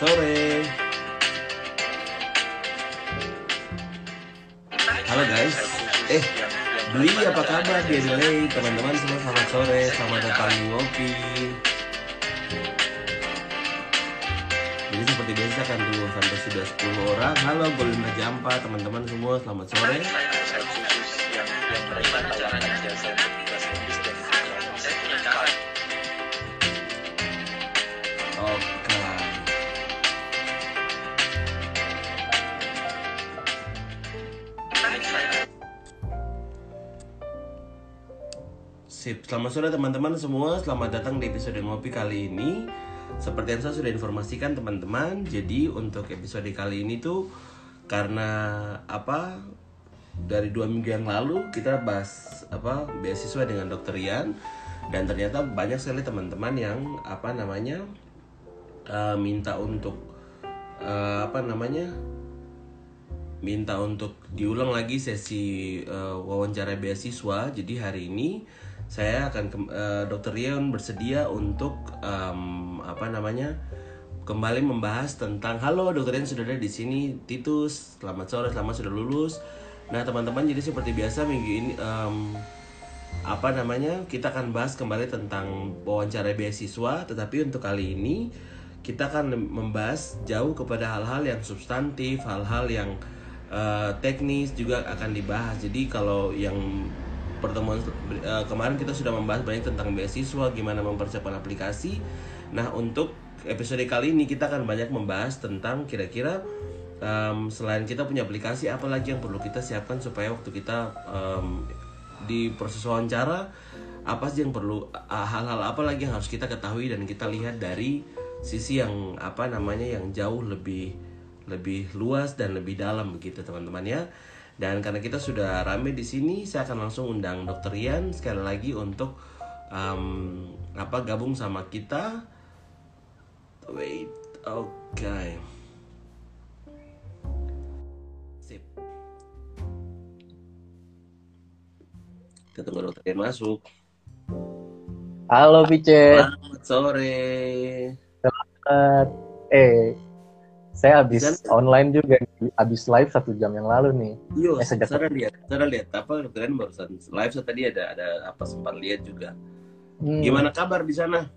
sore. Halo guys, eh beli apa kabar di Adelaide? Teman-teman semua selamat sore, selamat datang di Ngopi. Jadi seperti biasa akan tunggu sampai sudah 10 orang. Halo Golinda Jampa, teman-teman semua selamat sore. Sip, selamat sore teman-teman semua. Selamat datang di episode ngopi kali ini. Seperti yang saya sudah informasikan teman-teman, jadi untuk episode kali ini tuh karena apa? Dari dua minggu yang lalu kita bahas apa beasiswa dengan Dokter Rian dan ternyata banyak sekali teman-teman yang apa namanya eh, minta untuk eh, apa namanya minta untuk diulang lagi sesi eh, wawancara beasiswa. Jadi hari ini saya akan kem- eh, Dr. Rion bersedia untuk em, apa namanya kembali membahas tentang halo Dr. Rion sudah ada di sini Titus selamat sore selamat sudah lulus. Nah teman-teman jadi seperti biasa minggu ini em, apa namanya kita akan bahas kembali tentang wawancara beasiswa tetapi untuk kali ini kita akan membahas jauh kepada hal-hal yang substantif hal-hal yang eh, teknis juga akan dibahas jadi kalau yang pertemuan eh, kemarin kita sudah membahas banyak tentang beasiswa gimana mempersiapkan aplikasi. Nah untuk episode kali ini kita akan banyak membahas tentang kira-kira em, selain kita punya aplikasi apa lagi yang perlu kita siapkan supaya waktu kita em, di proses wawancara apa sih yang perlu hal-hal apa lagi yang harus kita ketahui dan kita lihat dari sisi yang apa namanya yang jauh lebih lebih luas dan lebih dalam begitu teman-teman ya dan karena kita sudah rame di sini saya akan langsung undang dokter Ian sekali lagi untuk em, apa gabung sama kita. Wait oke sip. Kita tunggu dokter Ian masuk. Halo Pice. selamat sore. Eh, saya habis Dan- online juga, habis live satu jam yang lalu nih. Yo, Eh, sejak- Sarah lihat, Sarah lihat apa keren barusan live saya tadi ada ada apa sempat lihat juga. Hmm, Gimana kabar di sana?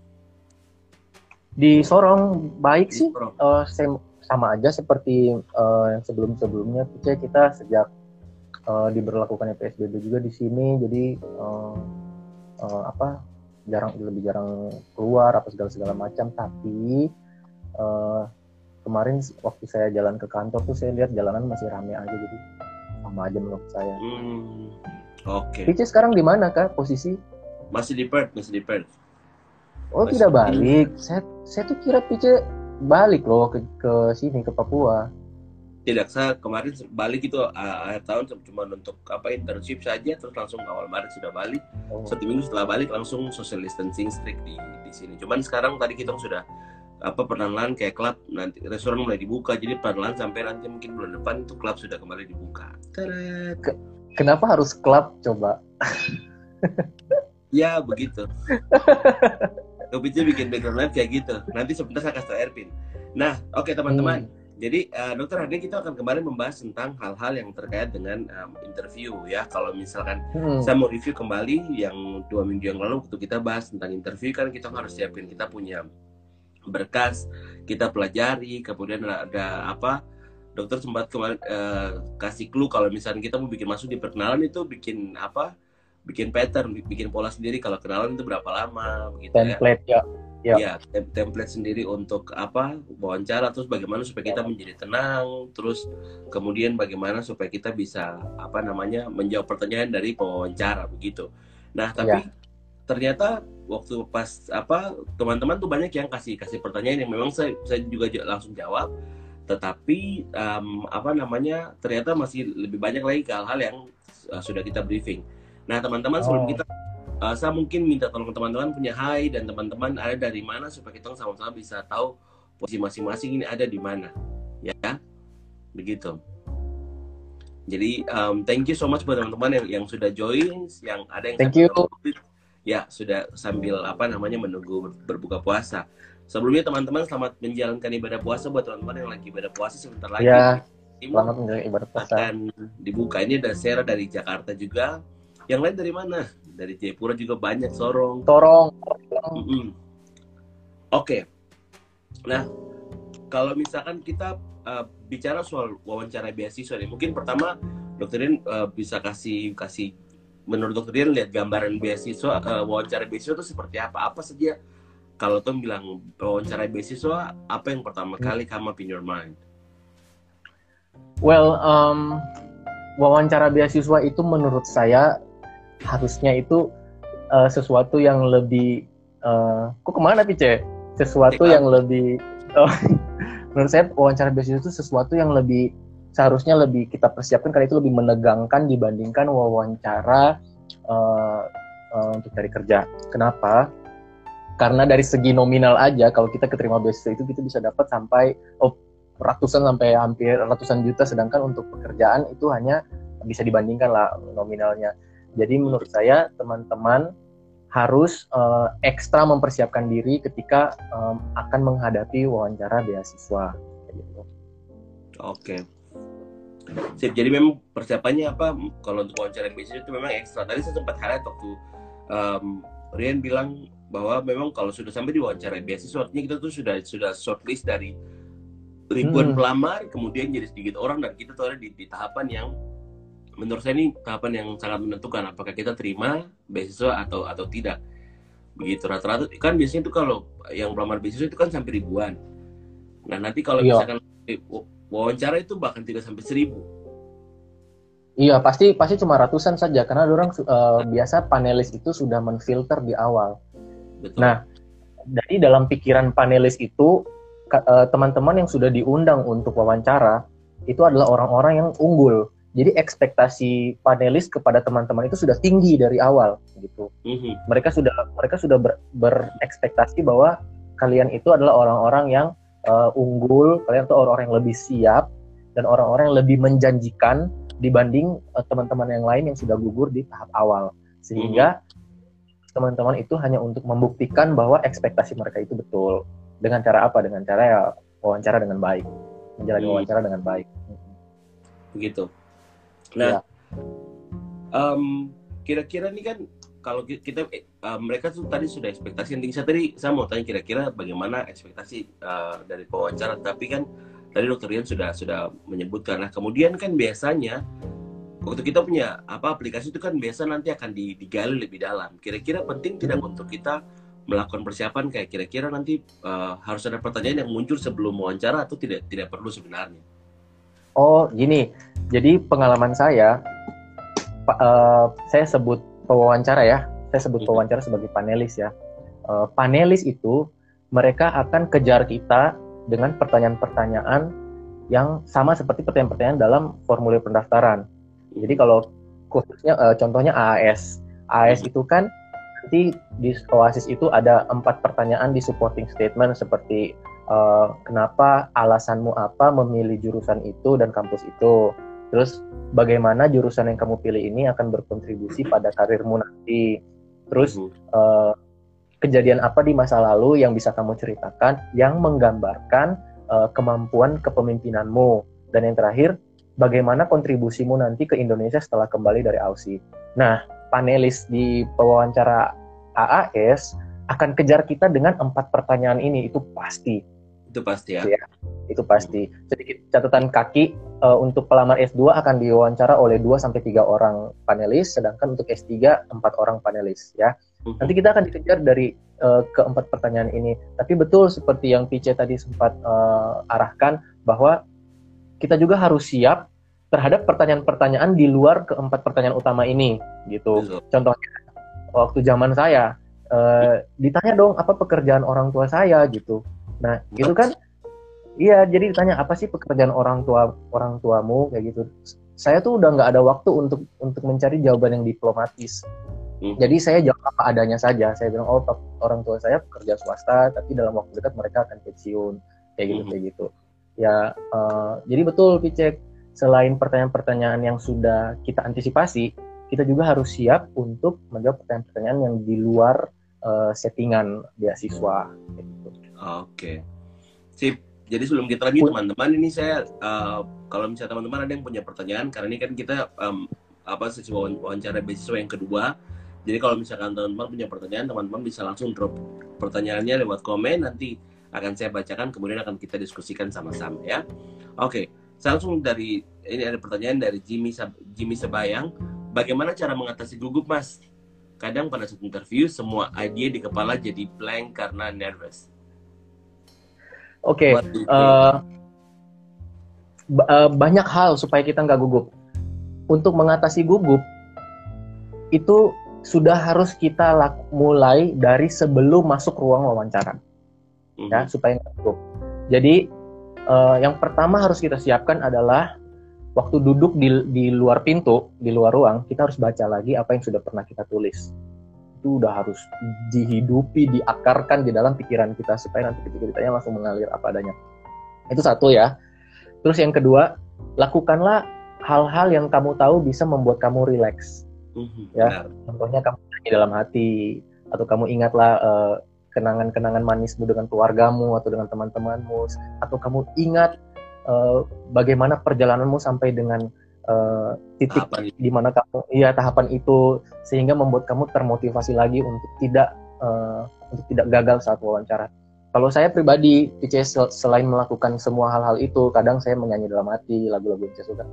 Di Sorong baik sih. Bro? Eh, sem- sama aja seperti eh, yang sebelum-sebelumnya kita sejak eh, diberlakukannya PSBB juga di sini, jadi eh, eh, apa jarang lebih jarang keluar apa segala segala macam. Tapi eh, kemarin waktu saya jalan ke kantor tuh saya lihat jalanan masih rame aja, jadi sama aja menurut saya. Hmm, Oke, Pice sekarang di mana kak posisi? masih di Perth, masih di Perth. Oh Masih tidak di- balik. Saya saya tuh kira Pice balik loh ke ke sini ke Papua. Tidak, saya kemarin balik itu uh, akhir tahun cuma untuk apa internship saja, terus langsung awal Maret sudah balik. Oh, Satu minggu setelah balik langsung social distancing strict di di sini. Cuman sekarang tadi kita sudah apa perlahan kayak klub nanti restoran mulai dibuka jadi perlahan sampai nanti mungkin bulan depan itu klub sudah kembali dibuka. Teret. Kenapa harus klub coba? Ya begitu. Kopinya bikin background live kayak gitu. Nanti sebentar saya kasih tau Erpin. Nah, oke teman-teman. Jadi eh, dokter hari ini kita akan kembali membahas tentang hal-hal yang terkait dengan em, interview ya. Kalau misalkan Hmm. saya mau review kembali yang dua minggu yang lalu waktu kita bahas tentang interview kan kita harus siapin kita punya berkas, kita pelajari, kemudian ada, ada apa? Dokter sempat kemarin eh, kasih clue kalau misalnya kita mau bikin masuk di perkenalan itu bikin apa? Bikin pattern, bikin pola sendiri kalau kenalan itu berapa lama begitu ya. Template ya. Ya. Ya, tem- template sendiri untuk apa wawancara, terus bagaimana supaya kita menjadi tenang, terus kemudian bagaimana supaya kita bisa apa namanya menjawab pertanyaan dari pewawancara begitu. Nah, tapi ternyata waktu pas apa teman-teman tuh banyak yang kasih kasih pertanyaan yang memang saya saya juga langsung jawab, tetapi em, apa namanya ternyata masih lebih banyak lagi ke hal-hal yang uh, sudah kita briefing. Nah, teman-teman sebelum Oh. kita Uh, saya mungkin minta tolong teman-teman punya hai dan teman-teman ada dari mana supaya kita sama-sama bisa tahu posisi masing-masing ini ada di mana ya begitu jadi um, thank you so much buat teman-teman yang yang sudah join yang ada yang Thank you. Ya sudah sambil apa namanya menunggu ber- berbuka puasa sebelumnya teman-teman selamat menjalankan ibadah puasa buat teman-teman yang lagi ibadah puasa sebentar lagi. Ya, selamat menjalankan ibadah puasa. akan dibuka. Ini ada Sarah dari Jakarta juga. Yang lain dari mana? Dari Jayapura juga banyak Sorong. Torong. Mm-mm. Oke. Nah, kalau misalkan kita uh, bicara soal wawancara beasiswa nih, mungkin pertama Dokter Dian uh, bisa kasih kasih menurut Dokter Dian lihat gambaran beasiswa uh, wawancara beasiswa itu seperti apa? Apa saja kalau Tom bilang wawancara beasiswa, apa yang pertama kali come up in your mind? Well, um, wawancara beasiswa itu menurut saya harusnya itu uh, sesuatu yang lebih uh, kok ke mana? Sesuatu Cek yang lebih oh, menurut saya wawancara beasiswa itu sesuatu yang lebih seharusnya lebih kita persiapkan karena itu lebih menegangkan dibandingkan wawancara uh, uh, untuk cari kerja. Kenapa? Karena dari segi nominal aja kalau kita keterima beasiswa itu kita bisa dapat sampai oh, ratusan sampai hampir ratusan juta sedangkan untuk pekerjaan itu hanya bisa dibandingkan lah nominalnya. Jadi menurut saya teman-teman harus uh, ekstra mempersiapkan diri ketika um, akan menghadapi wawancara beasiswa. Gitu. Oke. Sip, jadi memang persiapannya apa? Kalau untuk wawancara beasiswa itu memang ekstra. Tadi saya sempat highlight waktu um, Rian bilang bahwa memang kalau sudah sampai di wawancara beasiswa, artinya kita tuh sudah sudah shortlist dari ribuan Hmm. pelamar, kemudian jadi sedikit orang dan kita tuh ada di, di tahapan yang menurut saya ini tahapan yang sangat menentukan apakah kita terima beasiswa atau atau tidak. Begitu rata-rata kan biasanya itu kalau yang pelamar beasiswa itu kan sampai ribuan. Nah nanti kalau Iya. misalkan wawancara itu bahkan tidak sampai seribu. Iya pasti pasti cuma ratusan saja karena orang uh, biasa panelis itu sudah menfilter di awal. Betul. Nah, Jadi dalam pikiran panelis itu eh, teman-teman yang sudah diundang untuk wawancara itu adalah orang-orang yang unggul. Jadi ekspektasi panelis kepada teman-teman itu sudah tinggi dari awal gitu. Mhm. Mereka sudah mereka sudah ber- berekspektasi bahwa kalian itu adalah orang-orang yang eh, unggul, kalian itu orang-orang yang lebih siap dan orang-orang yang lebih menjanjikan dibanding eh, teman-teman yang lain yang sudah gugur di tahap awal. Sehingga teman-teman itu hanya untuk membuktikan bahwa ekspektasi mereka itu betul. Dengan cara apa? Dengan cara ya wawancara dengan baik, menjalani Hmm. wawancara dengan baik. begitu. Nah, Ya. em, kira-kira nih kan kalau ki- kita eh, mereka tuh tadi sudah ekspektasi yang tinggi. Saya tadi saya mau tanya kira-kira bagaimana ekspektasi eh, dari pewawancara. Tapi kan tadi dokter Rian sudah sudah menyebutkan. Nah, kemudian kan biasanya waktu kita punya apa aplikasi itu kan biasa nanti akan di- digali lebih dalam. Kira-kira penting tidak untuk kita melakukan persiapan kayak kira-kira nanti eh, harus ada pertanyaan yang muncul sebelum wawancara atau tidak tidak perlu sebenarnya. Oh, gini. Jadi pengalaman saya, eh, saya sebut pewawancara ya. Saya sebut Mhm. pewawancara sebagai panelis ya. Eh, panelis itu mereka akan kejar kita dengan pertanyaan-pertanyaan yang sama seperti pertanyaan-pertanyaan dalam formulir pendaftaran. Jadi kalau khususnya eh, contohnya AAS, AAS Mhm. itu kan nanti di OASIS itu ada empat pertanyaan di supporting statement seperti eh, kenapa alasanmu apa memilih jurusan itu dan kampus itu. Terus bagaimana jurusan yang kamu pilih ini akan berkontribusi pada karirmu nanti. Terus eh, kejadian apa di masa lalu yang bisa kamu ceritakan yang menggambarkan eh, kemampuan kepemimpinanmu. Dan yang terakhir, bagaimana kontribusimu nanti ke Indonesia setelah kembali dari Aussie. Nah, panelis di pewawancara AAS akan kejar kita dengan empat pertanyaan ini itu pasti Itu pasti ya. Iya. itu pasti sedikit catatan kaki eh, untuk pelamar S2 akan diwawancara oleh 2 sampai tiga orang panelis sedangkan untuk S3 empat orang panelis ya Mhm. nanti kita akan dikejar dari eh, keempat pertanyaan ini tapi betul seperti yang Pice tadi sempat eh, arahkan bahwa kita juga harus siap terhadap pertanyaan-pertanyaan di luar keempat pertanyaan utama ini gitu Betul. contohnya waktu zaman saya eh, ditanya dong apa pekerjaan orang tua saya gitu nah itu kan? Iya jadi ditanya apa sih pekerjaan orang tua orang tuamu? Kayak gitu. Saya tuh udah nggak ada waktu untuk untuk mencari jawaban yang diplomatis. Hmm. jadi saya jawab apa adanya saja. Saya bilang oh orang tua saya pekerja swasta tapi dalam waktu dekat mereka akan pensiun. Kayak gitu Mhm. kayak gitu. Ya eh, jadi betul Picek selain pertanyaan-pertanyaan yang sudah kita antisipasi kita juga harus siap untuk menjawab pertanyaan-pertanyaan yang di luar eh, settingan beasiswa. Kayak gitu. Oke. Sip. Jadi sebelum kita lanjut teman-teman ini saya uh, kalau misalnya teman-teman ada yang punya pertanyaan karena ini kan kita um, apa sesi wawancara beasiswa yang kedua. Jadi kalau misalkan teman-teman punya pertanyaan, teman-teman bisa langsung drop pertanyaannya lewat komen nanti akan saya bacakan kemudian akan kita diskusikan sama-sama ya. Oke, saya langsung dari ini ada pertanyaan dari Jimmy Jimmy Sebayang, bagaimana cara mengatasi gugup Mas? Kadang pada saat interview semua ide di kepala jadi blank karena nervous. Oke, okay, uh, eh, uh, banyak hal supaya kita nggak gugup. Untuk mengatasi gugup itu sudah harus kita laku, mulai dari sebelum masuk ruang wawancara, mm-hmm. ya supaya nggak gugup. Jadi uh, yang pertama harus kita siapkan adalah waktu duduk di, di luar pintu, di luar ruang, kita harus baca lagi apa yang sudah pernah kita tulis itu udah harus dihidupi, diakarkan di dalam pikiran kita supaya nanti ketika ditanya langsung mengalir apa adanya. Itu satu ya. Terus yang kedua, lakukanlah hal-hal yang kamu tahu bisa membuat kamu rileks. Mm-hmm, ya, contohnya kamu di dalam hati atau kamu ingatlah uh, kenangan-kenangan manismu dengan keluargamu atau dengan teman-temanmu atau kamu ingat uh, bagaimana perjalananmu sampai dengan uh, titik di mana kamu iya tahapan itu sehingga membuat kamu termotivasi lagi untuk tidak uh, untuk tidak gagal saat wawancara. Kalau saya pribadi, PC selain melakukan semua hal-hal itu, kadang saya menyanyi dalam hati lagu-lagu yang saya suka.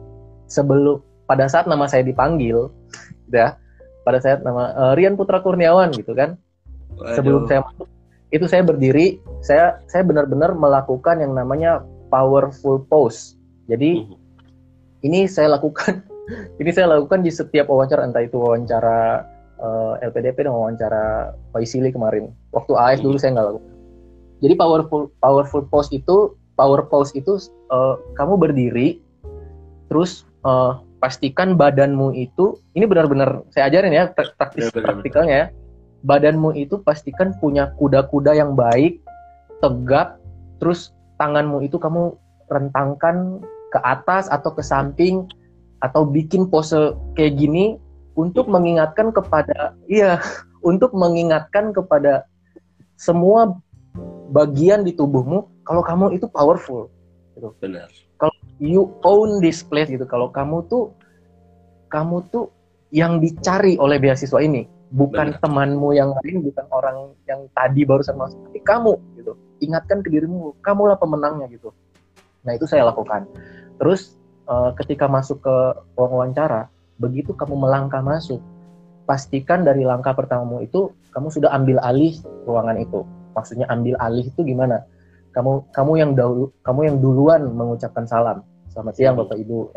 Sebelum pada saat nama saya dipanggil, ya, pada saat nama uh, Rian Putra Kurniawan gitu kan, Aduh. sebelum saya masuk, itu saya berdiri, saya saya benar-benar melakukan yang namanya powerful pose. Jadi uh ini saya lakukan ini saya lakukan di setiap wawancara entah itu wawancara uh, eh, LPDP dan wawancara Waisili kemarin. Waktu AS dulu saya nggak lakukan. Jadi powerful powerful pose itu power pose itu uh, kamu berdiri terus uh, pastikan badanmu itu ini benar-benar saya ajarin ya praktis ya, praktikalnya ya. Badanmu itu pastikan punya kuda-kuda yang baik tegap terus tanganmu itu kamu rentangkan ke atas atau ke samping atau bikin pose kayak gini untuk mengingatkan kepada iya untuk mengingatkan kepada semua bagian di tubuhmu kalau kamu itu powerful gitu. Benar. Kalau you own this place gitu. Kalau kamu tuh kamu tuh yang dicari oleh beasiswa ini, bukan Benar. temanmu yang lain, bukan orang yang tadi barusan masuk, tapi kamu gitu. Ingatkan ke dirimu, kamulah pemenangnya gitu. Nah, itu saya lakukan. Terus uh, ketika masuk ke wawancara, begitu kamu melangkah masuk, pastikan dari langkah pertamamu itu kamu sudah ambil alih ruangan itu. Maksudnya ambil alih itu gimana? Kamu kamu yang dahulu kamu yang duluan mengucapkan salam. Selamat siang Bapak Ibu.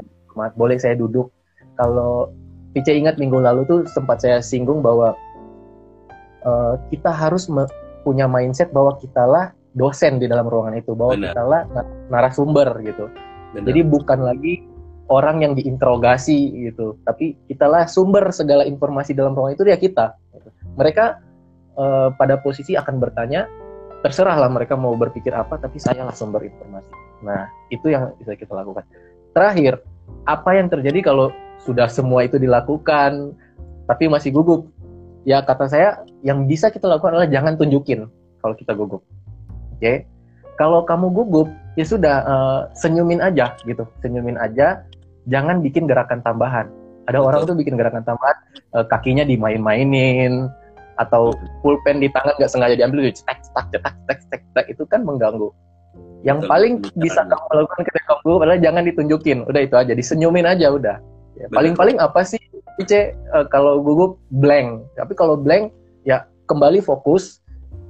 Boleh saya duduk? Kalau Pice ingat minggu lalu tuh sempat saya singgung bahwa uh, kita harus punya mindset bahwa kitalah dosen di dalam ruangan itu, bahwa Benar. kitalah narasumber gitu. Benar. Jadi bukan lagi orang yang diinterogasi gitu, tapi kitalah sumber segala informasi dalam ruang itu dia kita. Mereka uh, pada posisi akan bertanya, terserahlah mereka mau berpikir apa, tapi saya lah sumber informasi. Nah itu yang bisa kita lakukan. Terakhir, apa yang terjadi kalau sudah semua itu dilakukan, tapi masih gugup? Ya kata saya, yang bisa kita lakukan adalah jangan tunjukin kalau kita gugup. Oke, okay? Kalau kamu gugup, ya sudah uh, senyumin aja gitu. Senyumin aja jangan bikin gerakan tambahan. Ada Betul. orang tuh bikin gerakan tambahan uh, kakinya dimain-mainin atau pulpen di tangan nggak sengaja diambil cetak cetak cetak cetak cetak, cetak itu kan mengganggu. Yang Betul. paling Betul. bisa kamu lakukan ketika kamu gugup adalah jangan ditunjukin. Udah itu aja disenyumin aja udah. Ya, paling-paling apa sih Ice? Uh, kalau gugup blank. Tapi kalau blank ya kembali fokus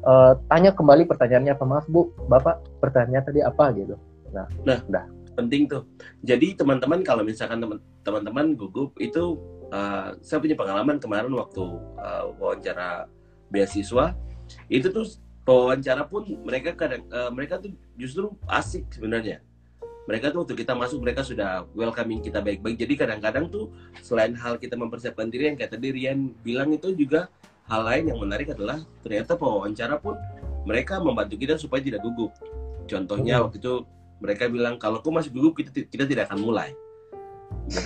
uh, tanya kembali pertanyaannya apa maaf bu bapak pertanyaan tadi apa? Gitu. Nah nah udah. penting tuh. Jadi teman-teman kalau misalkan teman-teman gugup itu uh, saya punya pengalaman kemarin waktu uh, wawancara beasiswa. Itu tuh wawancara pun mereka kadang uh, mereka tuh justru asik sebenarnya. Mereka tuh waktu kita masuk mereka sudah welcoming kita baik-baik. Jadi kadang-kadang tuh selain hal kita mempersiapkan diri yang kayak tadi Rian bilang itu juga hal lain yang menarik adalah ternyata pewawancara pun mereka membantu kita supaya tidak gugup. Contohnya waktu itu mereka bilang kalau kau masih gugup kita kita tidak akan mulai.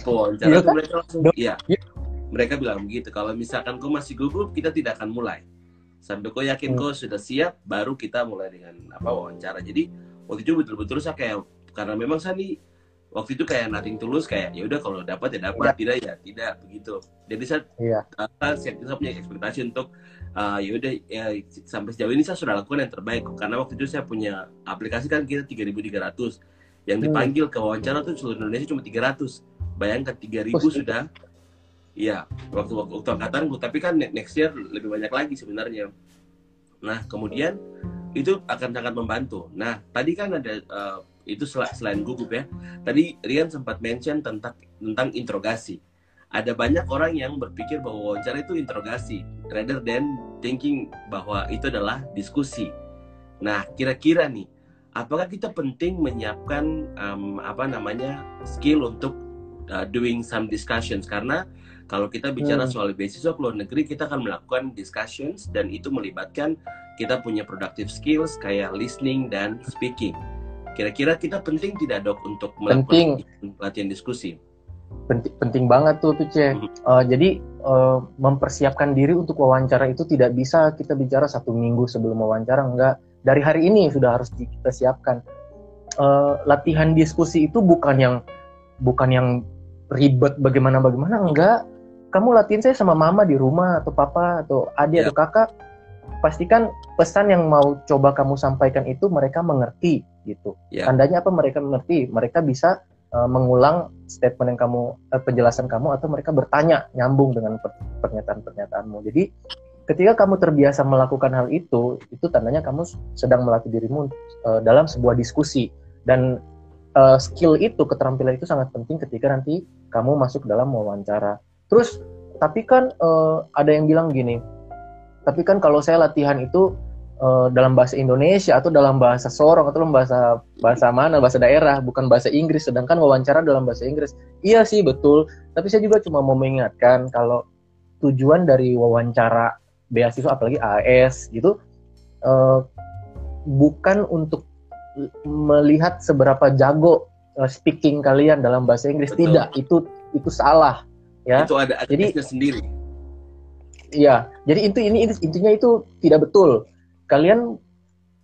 Pewawancara itu mereka langsung iya. Mereka bilang begitu. Kalau misalkan kau masih gugup kita tidak akan mulai. sampai kau yakin Hmm. kau sudah siap baru kita mulai dengan apa wawancara jadi waktu itu betul-betul saya kayak karena memang saya nih waktu itu kayak nothing tulus kayak ya udah kalau dapat ya dapat tidak ya tidak begitu jadi saya Iya. uh, saya, saya punya ekspektasi untuk uh, ya udah ya, sampai sejauh ini saya sudah lakukan yang terbaik karena waktu itu saya punya aplikasi kan kita 3.300 yang Hmm. dipanggil ke wawancara tuh seluruh Indonesia cuma 300 bayangkan 3.000 Oh, sudah Iya, waktu waktu, waktu angkatanku. Tapi kan ne- next year lebih banyak lagi sebenarnya. Nah, kemudian itu akan sangat membantu. Nah, tadi kan ada eh, itu sel- selain gugup ya. Tadi Rian sempat mention tentang tentang interogasi. Ada banyak orang yang berpikir bahwa wawancara itu interogasi, rather than thinking bahwa itu adalah diskusi. Nah, kira-kira nih, apakah kita penting menyiapkan em, apa namanya skill untuk uh, doing some discussions? Karena kalau kita bicara Hmm. soal beasiswa ke luar negeri, kita akan melakukan discussions dan itu melibatkan kita punya productive skills kayak listening dan speaking. Kira-kira kita penting tidak dok untuk melakukan latihan diskusi? penting penting banget tuh tuh Ceh. Mhm. Eh, jadi eh, mempersiapkan diri untuk wawancara itu tidak bisa kita bicara satu minggu sebelum wawancara enggak dari hari ini sudah harus kita siapkan Eh, latihan diskusi itu bukan yang bukan yang ribet bagaimana bagaimana enggak kamu latihan saya sama mama di rumah atau papa atau adik Ya. atau kakak pastikan pesan yang mau coba kamu sampaikan itu mereka mengerti gitu. Ya. tandanya apa mereka mengerti mereka bisa uh, mengulang statement yang kamu uh, penjelasan kamu atau mereka bertanya nyambung dengan per- pernyataan-pernyataanmu. Jadi ketika kamu terbiasa melakukan hal itu itu tandanya kamu sedang melatih dirimu uh, dalam sebuah diskusi. Dan uh, skill itu keterampilan itu sangat penting ketika nanti kamu masuk dalam wawancara. Terus tapi kan uh, ada yang bilang gini tapi kan kalau saya latihan itu uh, dalam bahasa Indonesia atau dalam bahasa Sorong atau dalam bahasa bahasa mana bahasa daerah bukan bahasa Inggris sedangkan wawancara dalam bahasa Inggris iya sih betul tapi saya juga cuma mau mengingatkan kalau tujuan dari wawancara beasiswa apalagi AS gitu uh, bukan untuk melihat seberapa jago uh, speaking kalian dalam bahasa Inggris Betul. tidak itu itu salah ya Itu ada ada Jadi- sendiri. Iya, jadi itu ini- intinya itu tidak betul. Kalian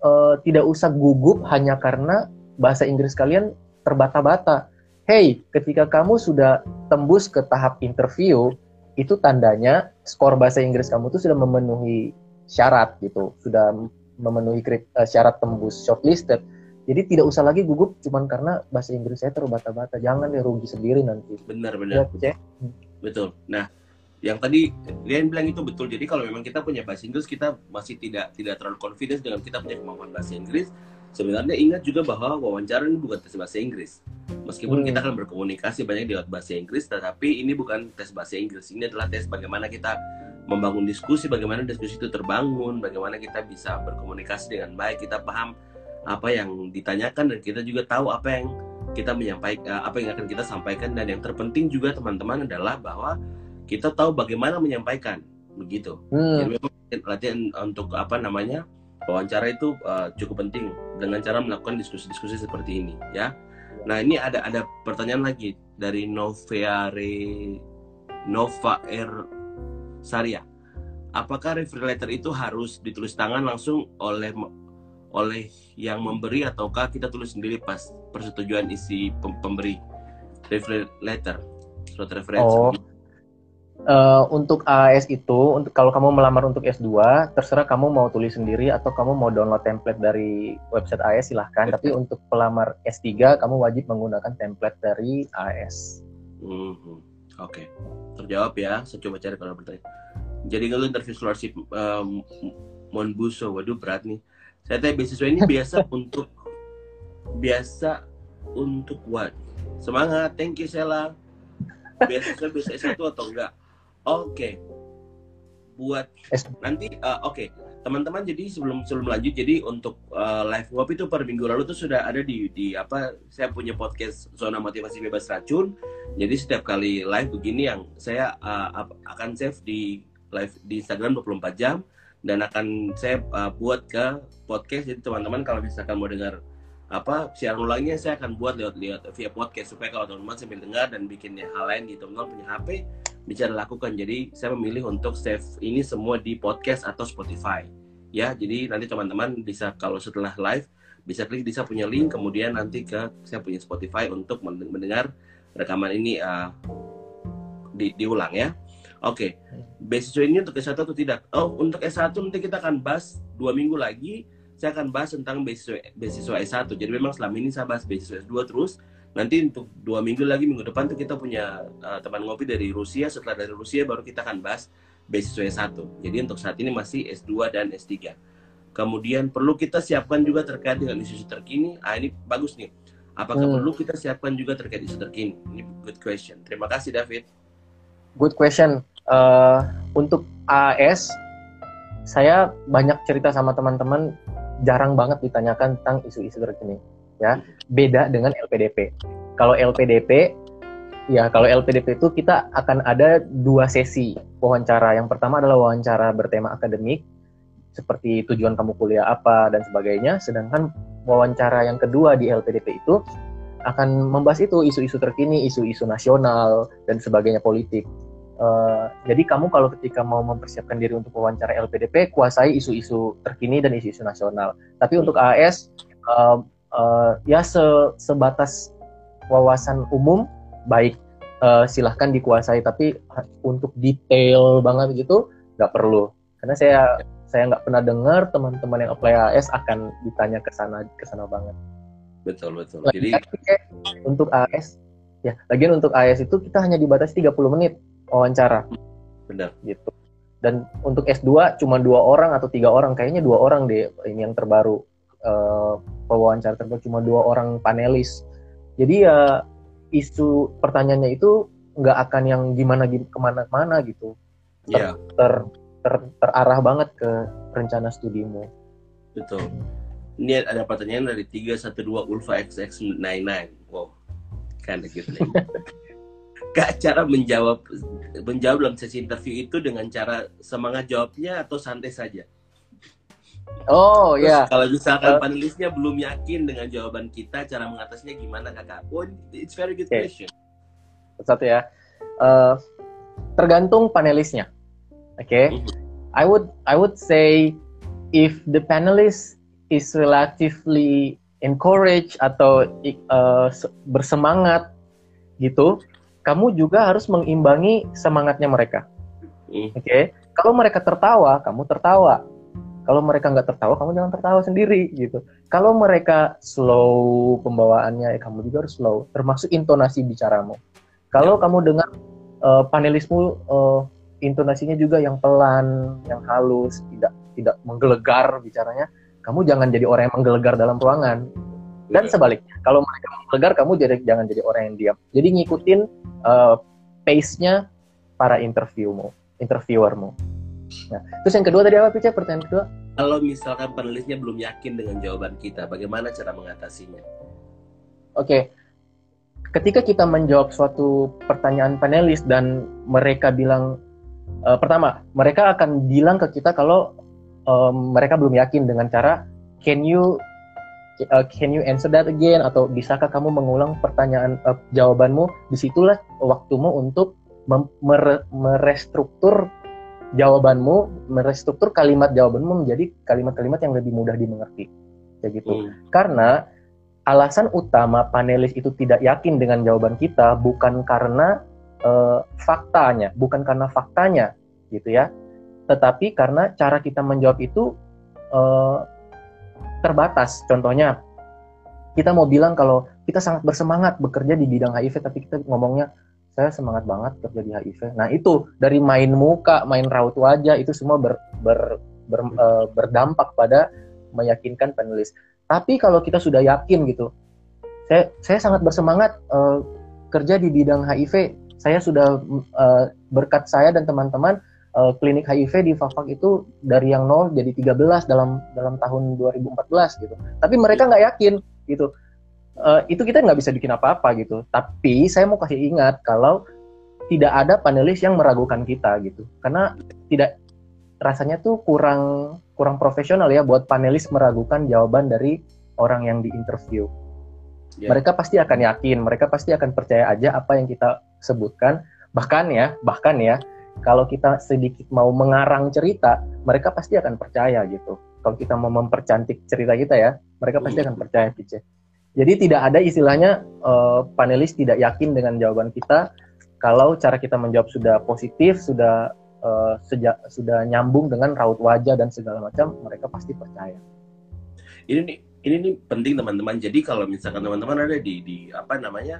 eh, tidak usah gugup hanya karena bahasa Inggris kalian terbata-bata. Hey, ketika kamu sudah tembus ke tahap interview, itu tandanya skor bahasa Inggris kamu itu sudah memenuhi syarat gitu, sudah memenuhi krit- eh, syarat tembus shortlisted. Jadi tidak usah lagi gugup cuman karena bahasa Inggris saya terbata-bata. Jangan deh rugi sendiri nanti. Benar Ya, benar. Cek. Betul. Nah, yang tadi Rian bilang itu betul. Jadi kalau memang kita punya bahasa Inggris, kita masih tidak tidak terlalu confidence dengan kita punya kemampuan bahasa Inggris. Sebenarnya ingat juga bahwa wawancara ini bukan tes bahasa Inggris. Meskipun Hmm. kita akan berkomunikasi banyak lewat bahasa Inggris, tetapi ini bukan tes bahasa Inggris. Ini adalah tes bagaimana kita membangun diskusi, bagaimana diskusi itu terbangun, bagaimana kita bisa berkomunikasi dengan baik, kita paham apa yang ditanyakan dan kita juga tahu apa yang kita menyampaikan, apa yang akan kita sampaikan dan yang terpenting juga teman-teman adalah bahwa kita tahu bagaimana menyampaikan begitu. Hmm, Jadi memang latihan untuk apa namanya wawancara itu uh, cukup penting dengan cara melakukan diskusi-diskusi seperti ini ya. Nah ini ada ada pertanyaan lagi dari Noveare Nova R Saria. Apakah referral letter itu harus ditulis tangan langsung oleh oleh yang memberi ataukah kita tulis sendiri pas persetujuan isi pem- pemberi referral letter surat referensi? Oh. Eh, untuk AS itu, untuk kalau kamu melamar untuk S2, terserah kamu mau tulis sendiri atau kamu mau download template dari website AS silahkan. Tapi untuk pelamar S3, kamu wajib menggunakan template dari AS. Mhm. Oke, terjawab ya. Saya coba cari kalau bertanya. Jadi kalau interview scholarship um, Monbuso, waduh berat nih. Saya tanya beasiswa ini biasa untuk biasa untuk what? Semangat, thank you Sela. Beasiswa bisa S1 atau enggak? Oke. Buat S- nanti uh, oke, teman-teman jadi sebelum sebelum lanjut jadi untuk uh, live web itu per minggu lalu tuh sudah ada di di apa saya punya podcast zona motivasi bebas racun. Jadi setiap kali live begini yang saya uh, akan save di live di Instagram 24 jam. Dan akan saya uh, buat ke podcast. Jadi teman-teman kalau misalkan mau dengar apa siaran ulangnya saya akan buat lewat lewat via podcast. Supaya kalau teman-teman sambil dengar dan bikin hal lain gitu teman-teman punya HP bisa dilakukan. Jadi saya memilih untuk save ini semua di podcast atau Spotify. Ya, jadi nanti teman-teman bisa kalau setelah live bisa klik di saya punya link kemudian nanti ke saya punya Spotify untuk mendengar rekaman ini uh, di, diulang ya. Oke, okay. beasiswa ini untuk S1 atau tidak? Oh, untuk S1 nanti kita akan bahas dua minggu lagi. Saya akan bahas tentang beasiswa, beasiswa S1. Jadi memang selama ini saya bahas beasiswa S2 terus nanti untuk dua minggu lagi minggu depan tuh kita punya uh, teman ngopi dari Rusia. Setelah dari Rusia baru kita akan bahas beasiswa S1 jadi untuk saat ini masih S2 dan S3 kemudian perlu kita siapkan juga terkait dengan isu-isu terkini. Ah ini bagus nih. Apakah hmm. perlu kita siapkan juga terkait isu terkini? Ini good question. Terima kasih David. Good question. Uh, untuk AS saya banyak cerita sama teman-teman. Jarang banget ditanyakan tentang isu-isu terkini ya beda dengan LPDP kalau LPDP ya kalau LPDP itu kita akan ada dua sesi. Wawancara yang pertama adalah wawancara bertema akademik seperti tujuan kamu kuliah apa dan sebagainya. Sedangkan wawancara yang kedua di LPDP itu akan membahas itu isu-isu terkini isu-isu nasional dan sebagainya politik. Uh, jadi kamu kalau ketika mau mempersiapkan diri untuk wawancara LPDP kuasai isu-isu terkini dan isu-isu nasional. Tapi untuk AS uh, uh, ya se sebatas wawasan umum baik uh, silahkan dikuasai tapi untuk detail banget gitu nggak perlu. Karena saya saya nggak pernah dengar teman-teman yang apply AS akan ditanya ke sana ke sana banget. Betul betul. Lagi, jadi untuk AS ya lagian untuk AS itu kita hanya dibatasi 30 menit wawancara. Benar. Gitu. Dan untuk S2 cuma dua orang atau tiga orang kayaknya dua orang deh ini yang terbaru uh, pewawancara terbaru cuma dua orang panelis. Jadi ya isu pertanyaannya itu nggak akan yang gimana ke mana-mana gitu. Ter, yeah. ter, ter, terarah banget ke rencana studimu. Betul. Ini ada pertanyaan dari 312 Ulfa XX99. Wow. Of gitu. Kak, cara menjawab menjawab dalam sesi interview itu dengan cara semangat jawabnya atau santai saja? Oh ya. Kalau misalkan uh, panelisnya belum yakin dengan jawaban kita, cara mengatasinya gimana kakak? Oh, it's very good okay. question. Satu ya. Uh, tergantung panelisnya. Oke. Okay? Mm -hmm. I would I would say if the panelist is relatively encourage atau uh, bersemangat gitu, kamu juga harus mengimbangi semangatnya mereka. Mm. Oke. Okay? Kalau mereka tertawa, kamu tertawa kalau mereka nggak tertawa, kamu jangan tertawa sendiri gitu. Kalau mereka slow pembawaannya, ya kamu juga harus slow. Termasuk intonasi bicaramu. Kalau ya. kamu dengar uh, panelismu uh, intonasinya juga yang pelan, yang halus, tidak tidak menggelegar bicaranya, kamu jangan jadi orang yang menggelegar dalam ruangan. Dan ya. sebaliknya, kalau mereka menggelegar, kamu jadi jangan jadi orang yang diam. Jadi ngikutin uh, pace-nya para interviewmu, interviewermu. Nah, terus yang kedua tadi apa Pica? Pertanyaan kedua? Kalau misalkan penulisnya belum yakin dengan jawaban kita, bagaimana cara mengatasinya? Oke, okay. ketika kita menjawab suatu pertanyaan panelis dan mereka bilang uh, pertama, mereka akan bilang ke kita kalau um, mereka belum yakin dengan cara can you uh, can you answer that again atau bisakah kamu mengulang pertanyaan uh, jawabanmu di situlah waktumu untuk merestruktur jawabanmu merestruktur kalimat jawabanmu menjadi kalimat-kalimat yang lebih mudah dimengerti. Kayak gitu. Hmm. karena alasan utama panelis itu tidak yakin dengan jawaban kita bukan karena uh, faktanya bukan karena faktanya gitu ya. Tetapi karena cara kita menjawab itu uh, terbatas. Contohnya kita mau bilang kalau kita sangat bersemangat bekerja di bidang HIV tapi kita ngomongnya saya semangat banget kerja di HIV. Nah itu dari main muka, main raut wajah itu semua ber, ber, ber, uh, berdampak pada meyakinkan penulis. Tapi kalau kita sudah yakin gitu, saya saya sangat bersemangat uh, kerja di bidang HIV. Saya sudah uh, berkat saya dan teman-teman uh, klinik HIV di Fafak itu dari yang nol jadi 13 dalam dalam tahun 2014 gitu. Tapi mereka nggak yakin gitu uh, itu kita nggak bisa bikin apa-apa gitu. Tapi saya mau kasih ingat kalau tidak ada panelis yang meragukan kita gitu, karena tidak rasanya tuh kurang kurang profesional ya buat panelis meragukan jawaban dari orang yang diinterview. Yeah. Mereka pasti akan yakin, mereka pasti akan percaya aja apa yang kita sebutkan, bahkan ya bahkan ya kalau kita sedikit mau mengarang cerita mereka pasti akan percaya gitu kalau kita mau mempercantik cerita kita ya mereka pasti akan percaya Pice jadi tidak ada istilahnya uh, panelis tidak yakin dengan jawaban kita. Kalau cara kita menjawab sudah positif sudah uh, sejak sudah nyambung dengan raut wajah dan segala macam mereka pasti percaya. Ini nih ini nih penting teman-teman. Jadi kalau misalkan teman-teman ada di di apa namanya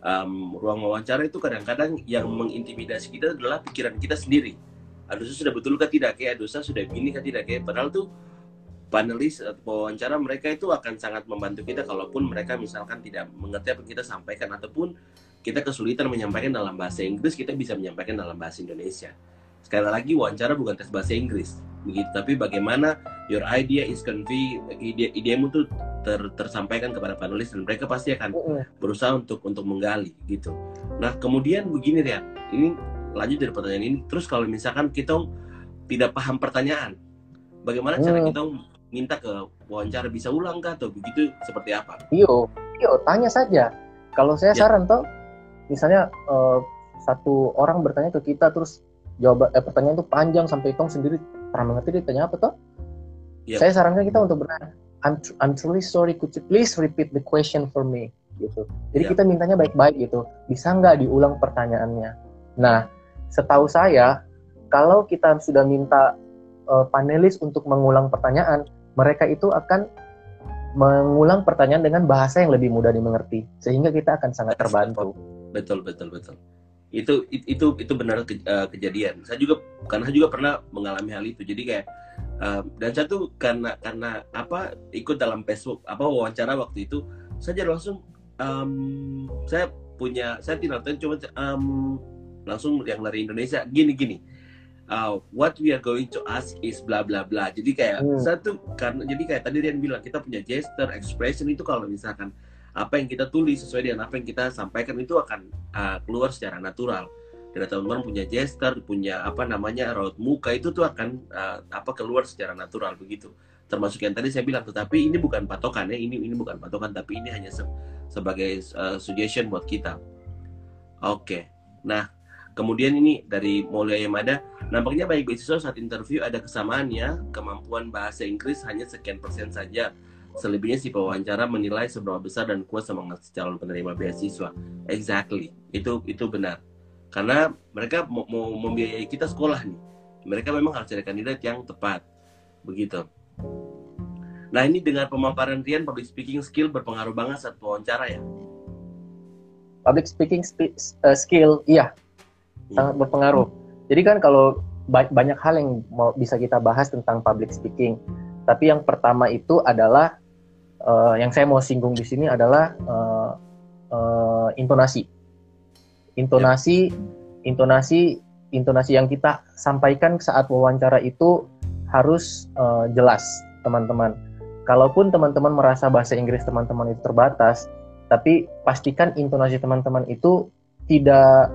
um, ruang wawancara itu kadang-kadang yang mengintimidasi kita adalah pikiran kita sendiri. Adusa sudah betul kah tidak kayak Adusa sudah begini kah tidak kayak padahal tuh panelis atau wawancara mereka itu akan sangat membantu kita kalaupun mereka misalkan tidak mengerti apa yang kita sampaikan ataupun kita kesulitan menyampaikan dalam bahasa Inggris kita bisa menyampaikan dalam bahasa Indonesia. Sekali lagi wawancara bukan tes bahasa Inggris begitu. Tapi bagaimana your idea is convey ide idemu tuh ter, tersampaikan kepada panelis dan mereka pasti akan berusaha untuk untuk menggali gitu. Nah kemudian begini ya ini lanjut dari pertanyaan ini. Terus kalau misalkan kita tidak paham pertanyaan bagaimana cara kita minta ke wawancara bisa ulang kah atau begitu seperti apa? Iyo, iyo tanya saja. Kalau saya ya. saran toh, misalnya uh, satu orang bertanya ke kita terus jawab eh, pertanyaan itu panjang sampai tong sendiri pernah mengerti dia tanya apa toh? Ya. Saya sarankan kita untuk bertanya, I'm tr I'm truly sorry, could you please repeat the question for me? Gitu. Jadi ya. kita mintanya baik-baik gitu. Bisa nggak diulang pertanyaannya? Nah, setahu saya kalau kita sudah minta uh, panelis untuk mengulang pertanyaan, mereka itu akan mengulang pertanyaan dengan bahasa yang lebih mudah dimengerti sehingga kita akan sangat terbantu. Betul betul betul. Itu itu itu benar ke, uh, kejadian. Saya juga karena juga pernah mengalami hal itu. Jadi kayak uh, dan saya tuh karena karena apa ikut dalam Facebook apa wawancara waktu itu saja langsung um, saya punya saya tidak tahu cuma um, langsung yang dari Indonesia gini gini uh, what we are going to ask is bla bla bla. Jadi kayak hmm. satu karena jadi kayak tadi Rian bilang kita punya gesture, expression itu kalau misalkan apa yang kita tulis sesuai dengan apa yang kita sampaikan itu akan uh, keluar secara natural. Dan teman-teman punya gesture, punya apa namanya raut muka itu tuh akan uh, apa keluar secara natural begitu. Termasuk yang tadi saya bilang, tetapi ini bukan patokan ya, ini ini bukan patokan, tapi ini hanya se sebagai uh, suggestion buat kita. Oke, okay. nah Kemudian ini dari Mulia Yamada, nampaknya baik beasiswa saat interview ada kesamaannya, kemampuan bahasa Inggris hanya sekian persen saja. Selebihnya si pewawancara menilai seberapa besar dan kuat semangat calon penerima beasiswa. Exactly, itu itu benar. Karena mereka mau, mau membiayai kita sekolah nih. Mereka memang harus cari kandidat yang tepat. Begitu. Nah ini dengan pemaparan Rian, public speaking skill berpengaruh banget saat wawancara ya? Public speaking sp uh, skill, iya sangat berpengaruh. Jadi kan kalau banyak hal yang mau bisa kita bahas tentang public speaking. Tapi yang pertama itu adalah uh, yang saya mau singgung di sini adalah uh, uh, intonasi. Intonasi, intonasi, intonasi yang kita sampaikan saat wawancara itu harus uh, jelas, teman-teman. Kalaupun teman-teman merasa bahasa Inggris teman-teman itu terbatas, tapi pastikan intonasi teman-teman itu tidak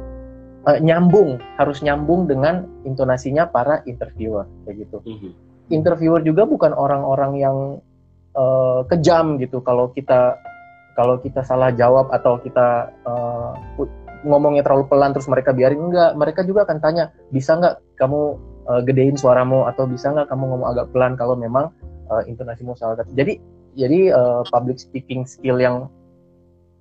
uh, nyambung harus nyambung dengan intonasinya para interviewer kayak gitu. Mm-hmm. interviewer juga bukan orang-orang yang uh, kejam gitu. Kalau kita kalau kita salah jawab atau kita uh, ngomongnya terlalu pelan terus mereka biarin enggak. Mereka juga akan tanya bisa nggak kamu uh, gedein suaramu? Atau bisa nggak kamu ngomong agak pelan kalau memang uh, intonasimu salah? Jadi jadi uh, public speaking skill yang